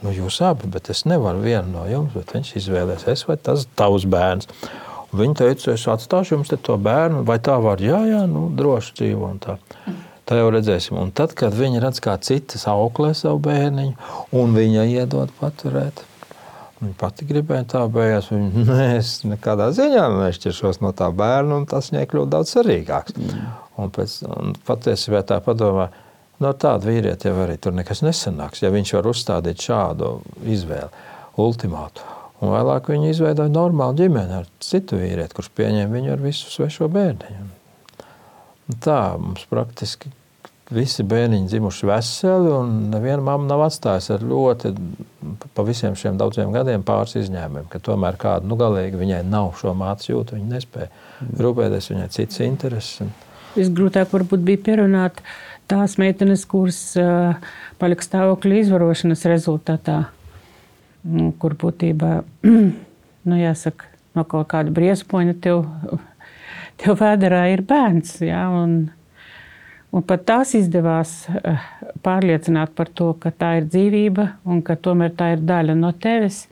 Nu, jūs abi, bet es nevaru vienu no jums, bet viņš izvēlēsies, es vai tas tavs bērns. Un viņa teica, es atstāšu jums to bērnu, vai tā var, jā, jā, nu, droši dzīvo. Tā. tā jau redzēsim. Un tad, kad viņi redz, kā citas auklē savu bērniņu, un viņa iedod paturēt, Viņa pati gribēja tā, beigās viņa nē, es nekādā ziņā nešķiršos no tā bērna, un tas viņai kļūst daudz svarīgāks. Mm. Un, pēc, un patiesībā tā padomā, no tāda vīrieta jau arī tur nekas nesanāks, ja viņš var uzstādīt šādu izvēli, ultimātu. Un vēlāk viņi izveidoja normālu ģimeni ar citu vīrieti, kurš pieņēma viņu ar visu svešo bērniņu. Tā mums praktiski visi bērniņi dzimuši veseli, un neviena mamma nav atstājusi ar ļoti, pa visiem šiem daudziem gadiem pāris izņēmumiem, ka tomēr kāda, nu, galīgi viņai nav šo mācu jūtu, viņa nespēja rūpēties, viņai cits intereses. Visgrūtāk varbūt bija pierunāt tās meitenes, kuras palika stāvokļa izvarošanas rezultātā, nu, kur būtībā, nu, jāsaka, no kaut kāda briesmoņa tev, tev vēderā ir bērns, jā, un Un pat tās izdevās eh, pārliecināt par to, ka tā ir dzīvība un ka tomēr tā ir daļa no tevis.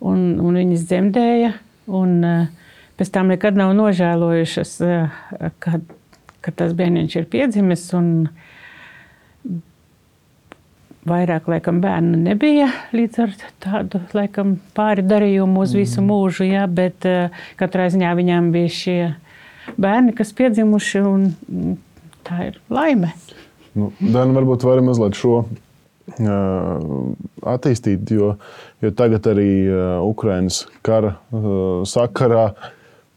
Un, un viņas dzemdēja, un eh, pēc tam nekad nav nožēlojušas, eh, ka, ka tas bērniņš ir piedzimis. Vairāk laikam bērnu nebija līdz ar tādu laikam pāri darījumu uz visu mm. mūžu, jā, bet katrā ziņā viņām bija šie bērni, kas piedzimuši un tā ir laime. Nu, Dan, varbūt varam mazliet šo attīstīt, jo, jo tagad arī Ukraiņas kara sakarā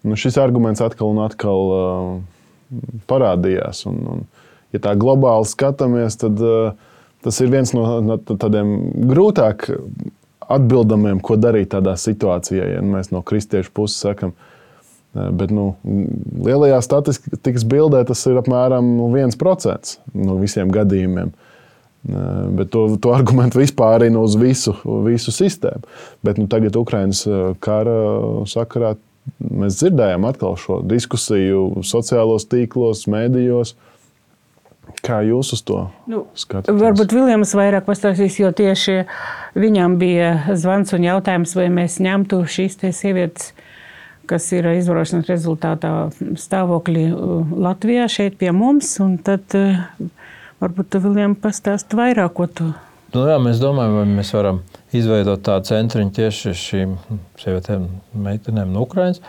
nu, šis arguments atkal un atkal parādījās. Un, un, ja tā globāli skatāmies, tad tas ir viens no, tādiem grūtāk atbildamiem, ko darīt tādā situācijā, ja mēs no kristiešu puses sakām, Bet nu, lielajā statistikas bildē tas ir apmēram 1% no visiem gadījumiem. Bet to, to argumentu vispār ir uz visu, visu sistēmu. Bet nu, tagad Ukraiņas kara sakarā mēs dzirdējām atkal šo diskusiju sociālos tīklos, mēdījos. Kā jūs uz to nu, skatāties? Varbūt Viljams vairāk pastāstīs, jo tieši viņam bija zvans un jautājums, vai mēs ņemtu šīs sievietes kas ir izvarošanas rezultātā stāvokļi uh, Latvijā, šeit pie mums. Tad uh, varbūt tu Viljam pastāst vairāk, ko tu. Nu, jā, mēs domājam, vai mēs varam izveidot tādu centriņu tieši šīm sievietēm, meitenēm no Ukrainas.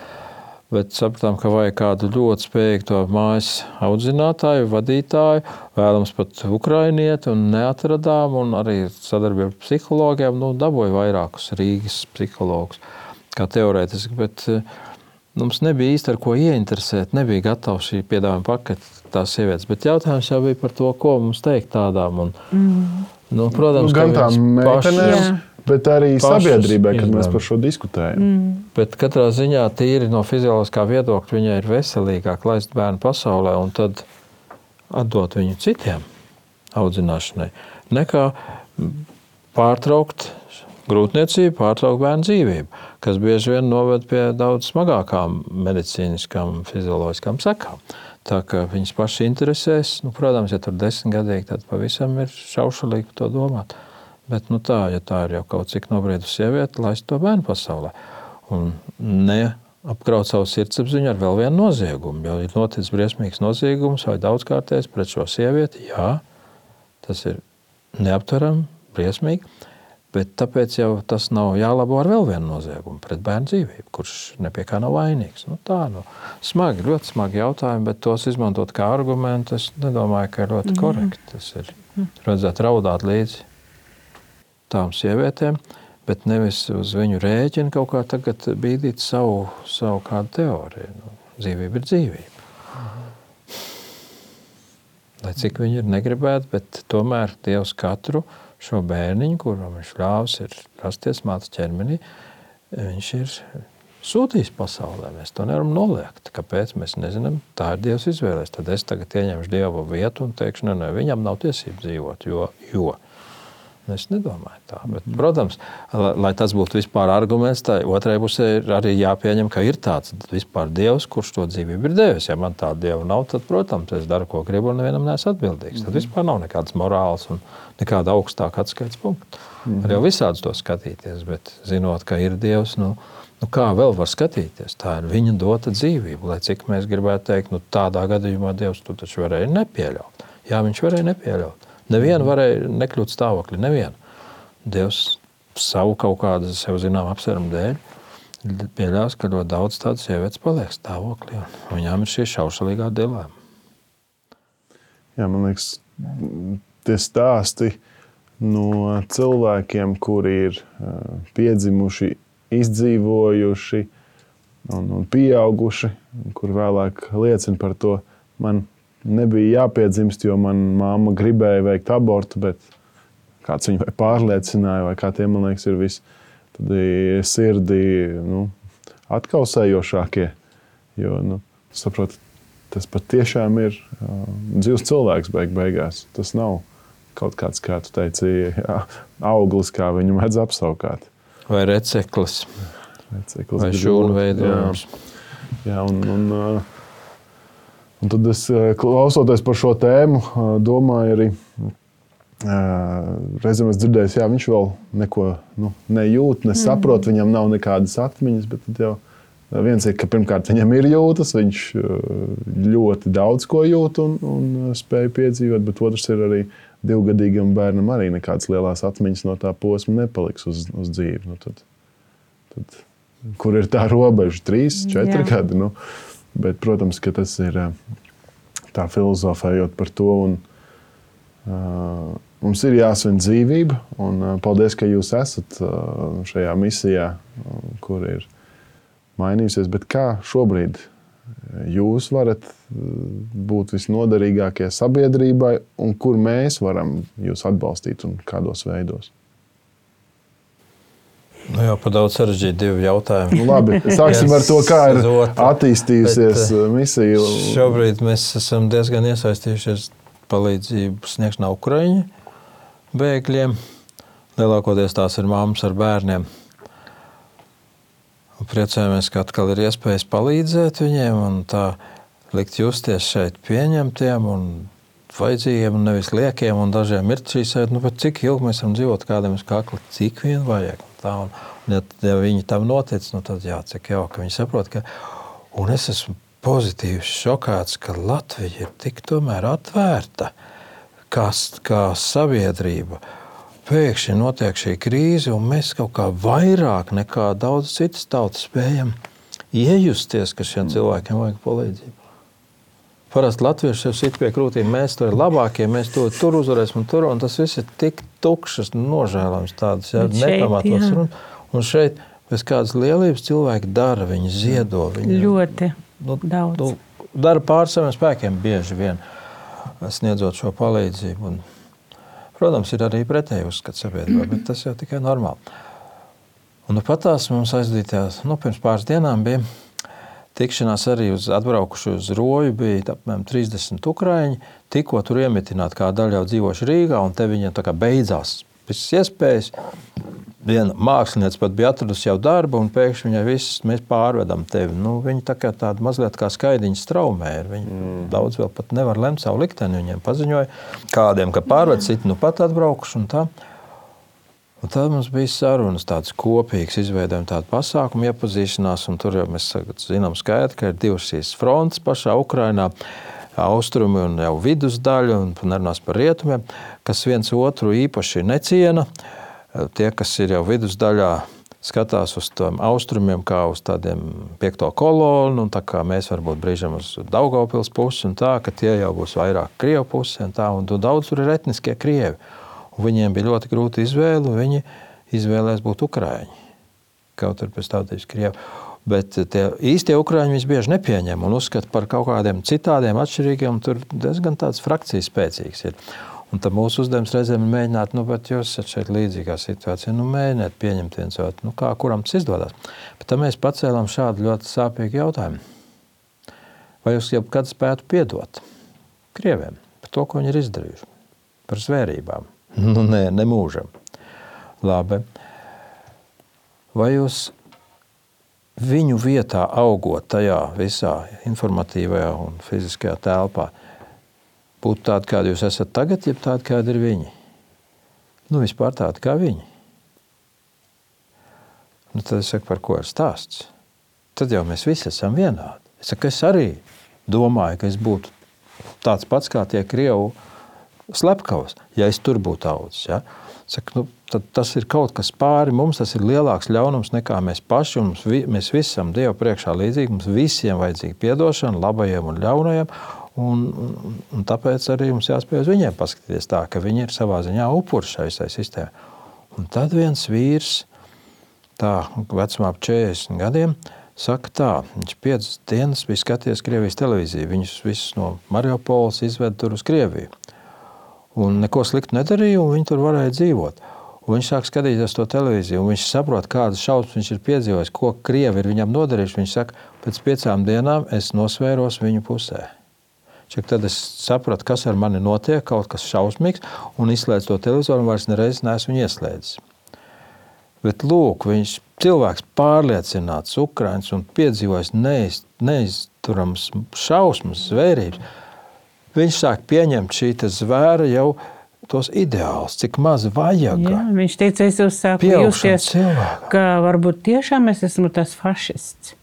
Bet sapratām, ka vajag kādu ļoti spējīgu to mājas audzinātāju, vadītāju, vēlams pat ukrainieti, un neatradām. Un arī sadarbībā ar psihologiem nu, dabūju vairākus Rīgas psihologus, kā teorētiski. Bet, uh, Mums nebija īsti ar ko ieinteresēt, nebija gatava šī piedāvājuma pakete tās sievietes. Bet jautājums jau bija par to, ko mums teikt tādām. Un, mm. nu, protams, nu, gan tām meitenēm, bet arī sabiedrībai, kad izvēm. mēs par šo diskutējam. Mm. Bet katrā ziņā tīri no fizioloģiskā viedokļa viņai ir veselīgāk laist bērnu pasaulē un tad atdot viņu citiem audzināšanai, nekā pārtraukt grūtniecību, pārtraukt bērnu dzīvību, kas bieži vien noved pie daudz smagākām medicīniskām, fizioloģiskām sekām. Tā kā viņas pašas interesēs, nu, protams, ja tur ir desmitgadīgi, tad pavisam ir šaušalīgi par to domāt. Bet nu, tā, ja tā ir jau kaut cik nobriedusi sieviete, laist to bērnu pasaulē. Un neapkraut savu sirdsapziņu ar vēl vienu noziegumu. Jo ir noticis briesmīgs noziegums vai daudzkārtējs pret šo sievieti. Jā, tas ir neaptverami, briesmīgi. Bet tāpēc jau tas nav jālabo ar vēl vienu noziegumu pret bērnu dzīvību, kurš nepie kā nav vainīgs. Nu, tā nu, smagi, ļoti smagi jautājumi, bet tos izmantot kā argumentu, es nedomāju, ka ir ļoti korekti. Tas ir redzēt, raudāt līdzi tām sievietēm, bet nevis uz viņu rēķinu kaut kā tagad bīdīt savu, savu kādu teoriju. Nu, dzīvība ir dzīvība. Lai cik viņi ir negribēti, bet tomēr Dievs katru šo bērniņu, kuram viņš ļāvis rasties mātes ķermenī, viņš ir sūtījis pasaulē. Mēs to nevaram noliegt. Kāpēc? Mēs nezinām. Tā ir Dievs izvēlēs. Tad es tagad ieņemšu Dieva vietu un teikšu, ne, ne, viņam nav tiesības dzīvot, jo, jo Es nedomāju tā. Bet, protams, lai, lai tas būtu vispār arguments, tai otrai pusē ir arī jāpieņem, ka ir tāds vispār dievs, kurš to dzīvību ir devis. Ja man tāda dieva nav, tad, protams, es daru, ko gribu, un nevienam neesmu atbildīgs. Tad mhm. vispār nav nekādas morāls un nekāda augstāka atskaites punkta. Mm. Var jau visādus to skatīties, bet zinot, ka ir dievs. Nu, Nu, kā vēl var skatīties? Tā ir viņa dota dzīvība. Lai cik mēs gribētu teikt, nu, tādā gadījumā Dievs to taču varēja nepieļaut. Jā, viņš varēja nepieļaut. Nevienu varēja nekļūt stāvoklī. Nevienu. Dievs savu kaut kādu sev zināmu apsvērumu dēļ pieļaus, ka ļoti daudz tādu sievietes paliek stāvoklī. Viņām ir šī šaušalīgā dilēma. Jā, man liekas, tie stāsti no cilvēkiem, kuri ir piedzimuši, izdzīvojuši un, un pieauguši, kur vēlāk liecina par to, man nebija jāpiedzimst, jo manā mamma gribēja veikt abortu, bet kāds viņu pārliecināja, vai kā tie man liekas, ir visi sirdi nu, atkausējošākie. Jo, nu, saprot, tas patiešām ir uh, dzīves cilvēks beig beigās. Tas nav kaut kāds, kā tu teici, jā, auglis, kā viņu mēdz apsaukāt. Vai receklis vai šūnu veidojums. Jā, jā un, un, uh, Un tad es eh, klausoties par šo tēmu, eh, domāju arī. Eh, reizēm es dzirdēju, ka viņš vēl neko nu, nejūt, nesaprot, mm. viņam nav nekādas atmiņas. Bet jau viens ir, ka pirmkārt viņam ir jūtas, viņš ļoti daudz ko jūt un, un spēj piedzīvot, bet otrs ir arī divgadīgam bērnam arī nekādas lielas atmiņas no tā posma nepaliks uz, uz dzīvi. Nu, tad, tad, kur ir tā robeža? Trīs, četri Jā. gadi. Nu, Bet, protams, ka tas ir tā filozofējot par to. Un, uh, mums ir jāsvin dzīvība, un uh, paldies, ka jūs esat uh, šajā misijā, kur ir mainījusies. Bet kā šobrīd jūs varat būt visnoderīgākie sabiedrībai, un kur mēs varam jūs atbalstīt un kādos veidos? Nu jau par daudz sarežģītu divu jautājumu. Nu, labi, sāksim ar to, kā ir attīstījusies bet, uh, misija. Šobrīd mēs esam diezgan iesaistījušies palīdzību sniegšanā Ukraiņu bēgļiem. Lielākoties tās ir māmas ar bērniem. Priecājamies, ka atkal ir iespējas palīdzēt viņiem un tā likt justies šeit pieņemtiem un vajadzīgiem, nevis liekiem. Un dažiem ir šī sajūta, nu, cik ilgi mēs varam dzīvot kādam uz kakla, cik vien vajag. Tā, un, un, ja, ja viņi tam notic, nu, tad jā, cik jauki viņi saprot, ka. Un es esmu pozitīvi šokēts, ka Latvija ir tik tomēr atvērta kā, kā sabiedrība. Pēkšņi notiek šī krīze, un mēs kaut kā vairāk nekā daudz citas tautas spējam iejusties, ka šiem cilvēkiem vajag palīdzību. Parasti latvieši jau sit pie krūtīm, mēs tur ir labākie, mēs to tur uzvarēsim, un tur, un tas viss ir tik tukšs, nožēlams, tāds ja, nepamatots. Un, un šeit bez kādas lielības cilvēki dara, viņi ziedo. Viņi, ļoti nu, daudz. Nu, dara pār saviem spēkiem bieži vien, sniedzot šo palīdzību. Un, protams, ir arī pretēji uzskats sabiedrībā, bet tas jau tikai normāli. Un nu, pat tās mums aizdītās, nu, pirms pāris dienām bija tikšanās arī uz atbraukuši uz Roju. Bija apmēram 30 ukrāņi. Tikko tur iemetināti, kā daļa jau dzīvojuši Rīgā, un te viņiem beidzās visas iespējas. Viena mākslinieca pat bija atradusi jau darbu, un pēkšņi viņai viss mēs pārvedam tevi. Nu, viņa tā kā tāda mazliet kā skaidiņa straumē. Viņa mm. daudz vēl pat nevar lemt savu likteni. Viņiem paziņoja, kādiem, ka pārved citu nu pat atbraukuši un tā. Un tad mums bija sarunas, tādas kopīgas, izveidojām tādu pasākumu, iepazīšanās. Tur jau mēs zinām, skaidri, ka ir divas šīs frontes pašā Ukrajinā. Austrumi un jau vidusdaļa, un nerunās par rietumiem, kas viens otru īpaši neciena. tie, kas ir jau vidusdaļā, skatās uz tiem austrumiem, kā uz tādiem piekto kolonu, un tā kā mēs varbūt brīžam uz Daugavpils pusi, un tā, ka tie jau būs vairāk Krievu pusi, un tā, un daudz tur ir etniskie Krievi. Viņiem bija ļoti grūti izvēle, viņi izvēlējās būt Ukrāņi. Kaut arī pēc tautības Krievi. Bet tie īstie ukrāņi visbieži nepieņem un uzskata par kaut kādiem citādiem, atšķirīgiem. Tur diezgan tāds frakcijas spēcīgs ir. Un tad mūsu uzdevums reizēm ir mēģināt, nu, bet jūs esat šeit līdzīgā situācijā, nu, mēģiniet pieņemt viens otru, nu, kā kuram tas izdodas. Bet tad mēs pacēlām šādu ļoti sāpīgu jautājumu. Vai jūs jebkad spētu piedot Krieviem par to, ko viņi ir izdarījuši, par zvērībām? Nu, nē, ne mūžam. Labi. Vai jūs viņu vietā augot tajā visā informatīvajā un fiziskajā telpā, būtu tādi, kādi jūs esat tagad, jeb tādi, kādi ir viņi. Nu, vispār tādi kā viņi. Nu, tad es saku, par ko ir stāsts. Tad jau mēs visi esam vienādi. Es, saku, es arī domāju, ka es būtu tāds pats kā tie krievu slepkavas, ja es tur būtu audzis. Ja? Saku, nu, tas ir kaut kas pāri mums, tas ir lielāks ļaunums nekā mēs paši. Mums, vi, mēs visi esam Dievu priekšā līdzīgi. Mums visiem vajadzīga atdošana, labajiem un ļaunajiem. Un, un, un tāpēc arī mums jāspēj uz viņiem paskatīties tā, ka viņi ir savā ziņā upuri šai sistēmai. Un tad viens vīrs, tā vecumā ap 40 gadiem, saka tā, viņš piecas dienas bija skatījies Krievijas televīziju, viņus visus no Mariupoles izved tur uz Krieviju. Un neko sliktu nedarīja, un viņi tur varēja dzīvot. Un viņš sāk skatīties to televīziju, un viņš saprot, kādas šausmas viņš ir piedzīvojis, ko krievi ir viņam nodarījuši. Viņš saka, pēc piecām dienām es nosvēros viņu pusē. Čak tad es sapratu, kas ar mani notiek, kaut kas šausmīgs, un izslēdzu to televizoru, un vairs nereiz neesmu viņu ieslēdzis. Bet lūk, viņš cilvēks pārliecināts, ukraiņš un piedzīvojis neiz, neizturams šausmas, zvērības. Viņš sāk pieņemt šī zvēra jau tos ideālus, cik maz vajag. Jā, viņš teica, es uzsāku justies, ka varbūt tiešām es esmu tas fašists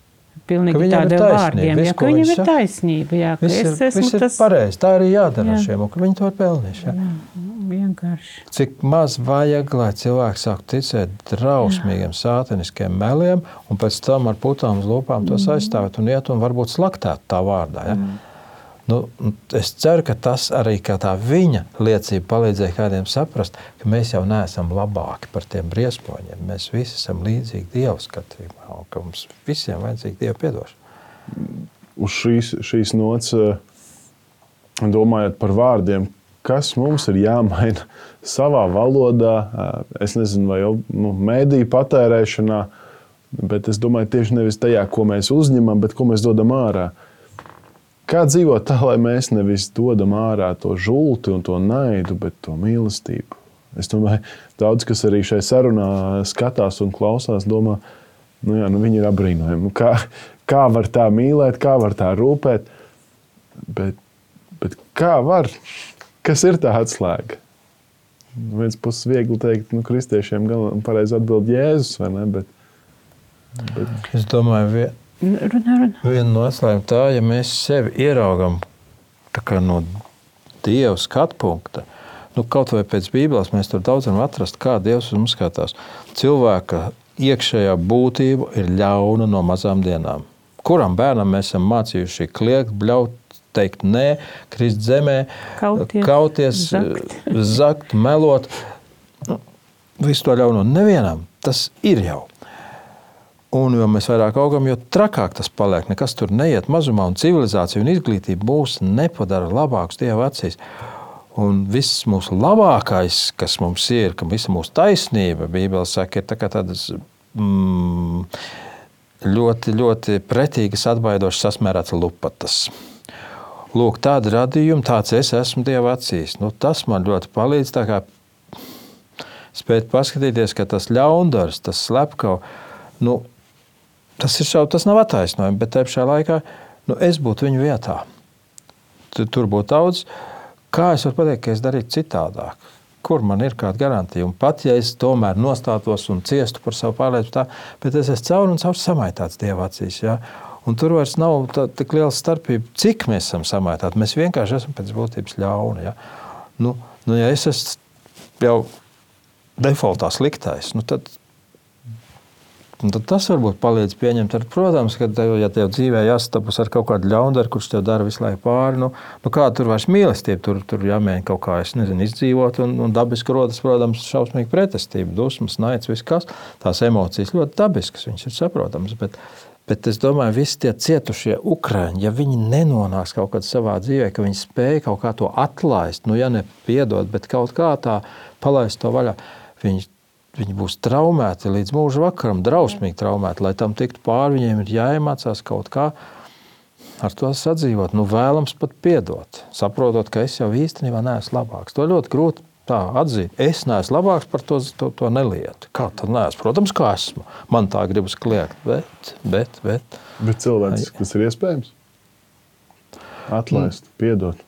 pilnīgi tādiem vārdiem. Jā, ka viņam ir taisnība. Jā, ka viss es esmu ir tas pareizi. Tā arī jādara jā. šiem, un ka viņi to ir pelnījuši. Jā. Jā, vienkārši. Cik maz vajag, lai cilvēks sāktu ticēt drausmīgiem sāteniskiem meliem, un pēc tam ar putām uz lūpām tos mm. aizstāvēt un iet un varbūt slaktēt tā vārdā. Ja? Mm. Nu, es ceru, ka tas arī viņa liecība palīdzēja kādiem saprast, ka mēs jau neesam labāki par tiem briesmoņiem. Mēs visi esam līdzīgi Dieva skatījumā, un ka mums visiem vajadzīga Dieva piedošana. Uz šīs, šīs nots, eh, domājot par vārdiem, kas mums ir jāmaina savā valodā, eh, es nezinu, vai jau nu, mēdīju patērēšanā, bet es domāju tieši nevis tajā, ko mēs uzņemam, bet ko mēs dodam ārā. Kā dzīvot tā, lai mēs nevis dodam ārā to žulti un to naidu, bet to mīlestību? Es domāju, daudz kas arī šai sarunā skatās un klausās, domā, nu jā, nu viņi ir apbrīnojami. Nu kā, kā var tā mīlēt, kā var tā rūpēt? Bet, bet kā var? Kas ir tā atslēga? No vienas puses, viegli teikt, nu, kristiešiem gan pareizi atbild Jēzus, vai ne? Bet, bet... Es domāju, Runā, runā. Viena no atslēgām tā, ja mēs sevi ieraugam no Dieva skatu punkta, nu, kaut vai pēc Bībeles mēs tur daudz varam atrast, kā Dievs uz mums skatās. Cilvēka iekšējā būtība ir ļauna no mazām dienām. Kuram bērnam mēs esam mācījuši kliegt, bļaut, teikt nē, krist zemē, kauties, kauties zakt. zakt, melot. Nu, visu to ļauno nevienam. Tas ir jau. Un jo mēs vairāk augam, jo trakāk tas paliek. Nekas tur neiet mazumā, un civilizācija un izglītība mūs nepadara labākus Dieva acīs. Un viss mūsu labākais, kas mums ir, ka visa mūsu taisnība, Bībelē saka, ir tā tādas mm, ļoti, ļoti pretīgas, atbaidošas, sasmērētas lupatas. Lūk, tāda radījuma, tāds es esmu Dieva acīs. Nu, tas man ļoti palīdz spēt paskatīties, ka tas ļaundars, tas slepkavs, nu, tas, ir, tas nav attaisnojums, bet tajā pašā laikā nu, es būtu viņu vietā. Tur būtu daudz. Kā es varu pateikt, ka es darītu citādāk? Kur man ir kāda garantija? Un pat ja es tomēr nostātos un ciestu par savu pārliecību, bet es esmu caur un caur samaitāts dieva acīs. Ja? Un tur vairs nav tā, tik liela starpība, cik mēs esam samaitāti. Mēs vienkārši esam pēc būtības ļauni. Ja? Nu, nu, ja es esmu jau defaultā sliktais, nu tad, nu tad tas varbūt palīdz pieņemt. Ar, protams, ka tev, ja tev dzīvē jāsastapas ar kaut kādu ļaundaru, kurš tev dara visu laiku pāri, nu, nu kā tur vairs mīlestība, tur, tur jāmēģina kaut kā nezinu, izdzīvot. Un, un dabiski rodas, protams, šausmīga pretestība, dusmas, naids, viss kas. Tās emocijas ļoti dabiskas, viņas ir saprotamas. Bet, Bet es domāju, ka visi tie cietušie ukrāņi, ja viņi nenonāks kaut kādā savā dzīvē, ka viņi spēj kaut kā to atlaist, nu, ja ne piedot, bet kaut kā tā palaist to vaļā, viņi, viņi būs traumēti līdz mūža vakaram, drausmīgi traumēti. Lai tam tiktu pāri, viņiem ir jāiemācās kaut kā ar to sadzīvot. Nu, vēlams pat piedot, saprotot, ka es jau īstenībā neesmu labāks. To ļoti grūti tā atzīt. Es neesmu labāks par to, to, to nelietu. Kā tad neesmu? Protams, ka esmu. Man tā gribas kliegt, bet, bet, bet. Bet cilvēks, kas ir iespējams? Atlaist, mm. piedot.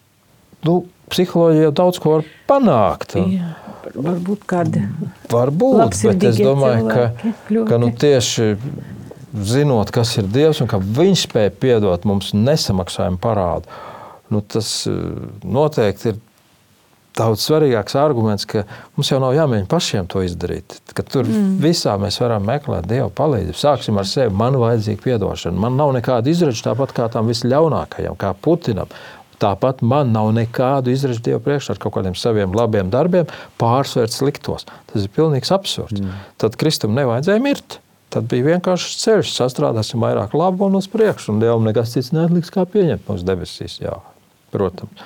Nu, psiholoģija jau daudz ko var panākt. Jā, varbūt kāda. Varbūt, bet es domāju, ka, ka nu, tieši zinot, kas ir Dievs un ka Viņš spēja piedot mums nesamaksājumu parādu, nu, tas eh, noteikti ir daudz svarīgāks arguments, ka mums jau nav jāmēģina pašiem to izdarīt. Ka tur mm. visā mēs varam meklēt Dieva palīdzību. Sāksim ar sevi. Man vajadzīga atdošana. Man nav nekāda izraža, tāpat kā tam visļaunākajam, kā Putinam. Tāpat man nav nekādu izražu Dieva priekšā ar kaut kādiem saviem labiem darbiem, pārsvērt sliktos. Tas ir pilnīgs absurds. Mm. Tad Kristum nevajadzēja mirt. Tad bija vienkārši ceļš, sastrādāsim vairāk labu un uz priekšu. Un Dievam nekas cits neatliks, kā pieņemt mūsu debesīs. Jā, protams.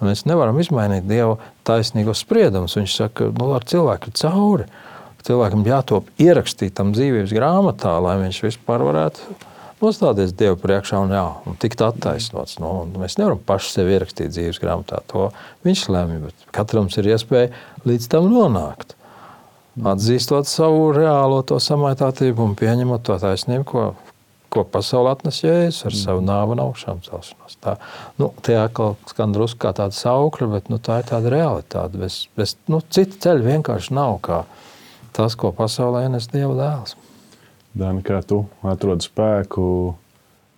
Mēs nevaram izmainīt Dieva taisnīgos spriedumus. Viņš saka, ka nu, ar cilvēku cauri. Cilvēkam jātop ierakstītam dzīvības grāmatā, lai viņš vispār varētu nostāties Dieva priekšā un, jā, un tikt attaisnots. Nu, mēs nevaram paši sevi ierakstīt dzīves grāmatā. To viņš lemj, bet katram ir iespēja līdz tam nonākt. Atzīstot savu reālo to samaitātību un pieņemot to taisnību, ko ko pasaule atnes jēzus ar savu nāvu un augšām celšanos. Tā, nu, atkal skan drusku kā tāda saukļa, bet nu, tā ir tāda realitāte. Bez, bez, nu, cita ceļa vienkārši nav kā tas, ko pasaulē ienes Dieva dēls. Dani, kā tu atrodi spēku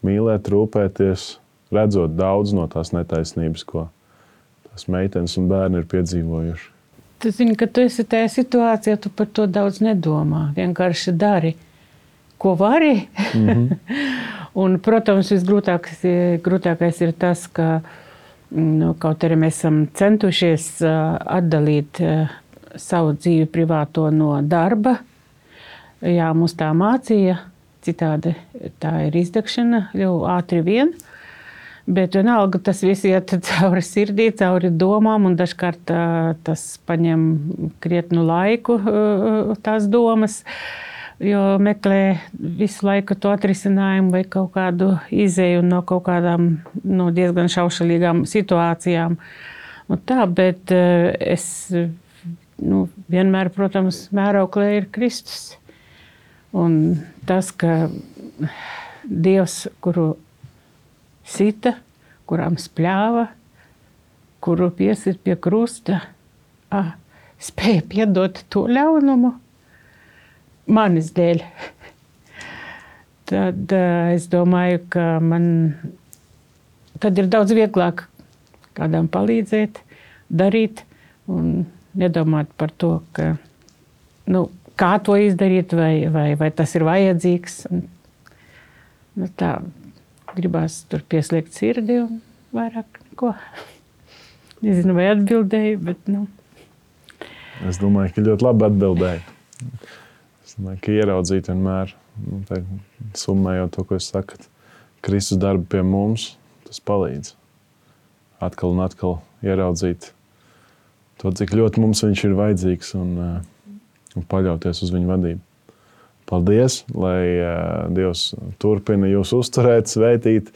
mīlēt, rūpēties, redzot daudz no tās netaisnības, ko tās meitenes un bērni ir piedzīvojuši? Tu zini, ka tu esi tajā situācijā, tu par to daudz nedomā. Vienkārši dari ko vari. Mm -hmm. un, protams, visgrūtākais grūtākais ir tas, ka nu, kaut arī mēs esam centušies atdalīt savu dzīvi privāto no darba. Jā, mums tā mācīja, citādi tā ir izdegšana ļoti ātri vien. Bet vienalga tas viss iet cauri sirdī, cauri domām, un dažkārt tas paņem krietnu laiku, tās domas. Jo meklē visu laiku to atrisinājumu vai kaut kādu izēju no kaut kādām no diezgan šaušalīgām situācijām. Un tā, bet es nu, vienmēr, protams, mēroklē ir Kristus. Un tas, ka Dievs, kuru sita, kurām spļāva, kuru piesir pie krusta, ah, spēja piedot to ļaunumu manis dēļ. Tad uh, es domāju, ka man tad ir daudz vieglāk kādam palīdzēt, darīt un nedomāt par to, ka, nu, kā to izdarīt, vai, vai, vai tas ir vajadzīgs. Nu, tā gribās tur pieslēgt sirdi un vairāk neko. Nezinu, vai atbildēju, bet. Nu. Es domāju, ka ļoti labi atbildēju. Es domāju, ka ieraudzīt vienmēr, nu, summējot to, ko jūs sakat, Kristus darbu pie mums, tas palīdz. Atkal un atkal ieraudzīt to, cik ļoti mums viņš ir vajadzīgs un, eh, un paļauties uz viņa vadību. Paldies, lai uh, Dievs turpina jūs uzturēt, svētīt,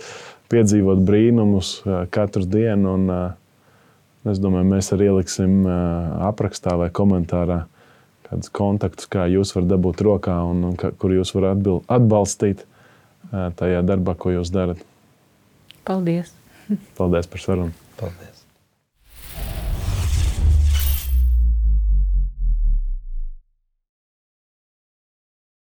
piedzīvot brīnumus uh, katru dienu. Un, uh, es domāju, mēs arī ieliksim aprakstā vai komentārā kādus kontaktus, kā jūs varat dabūt rokā un, un kur jūs varat atbalstīt tajā darbā, ko jūs darat. Paldies! Paldies par sarunu! Paldies!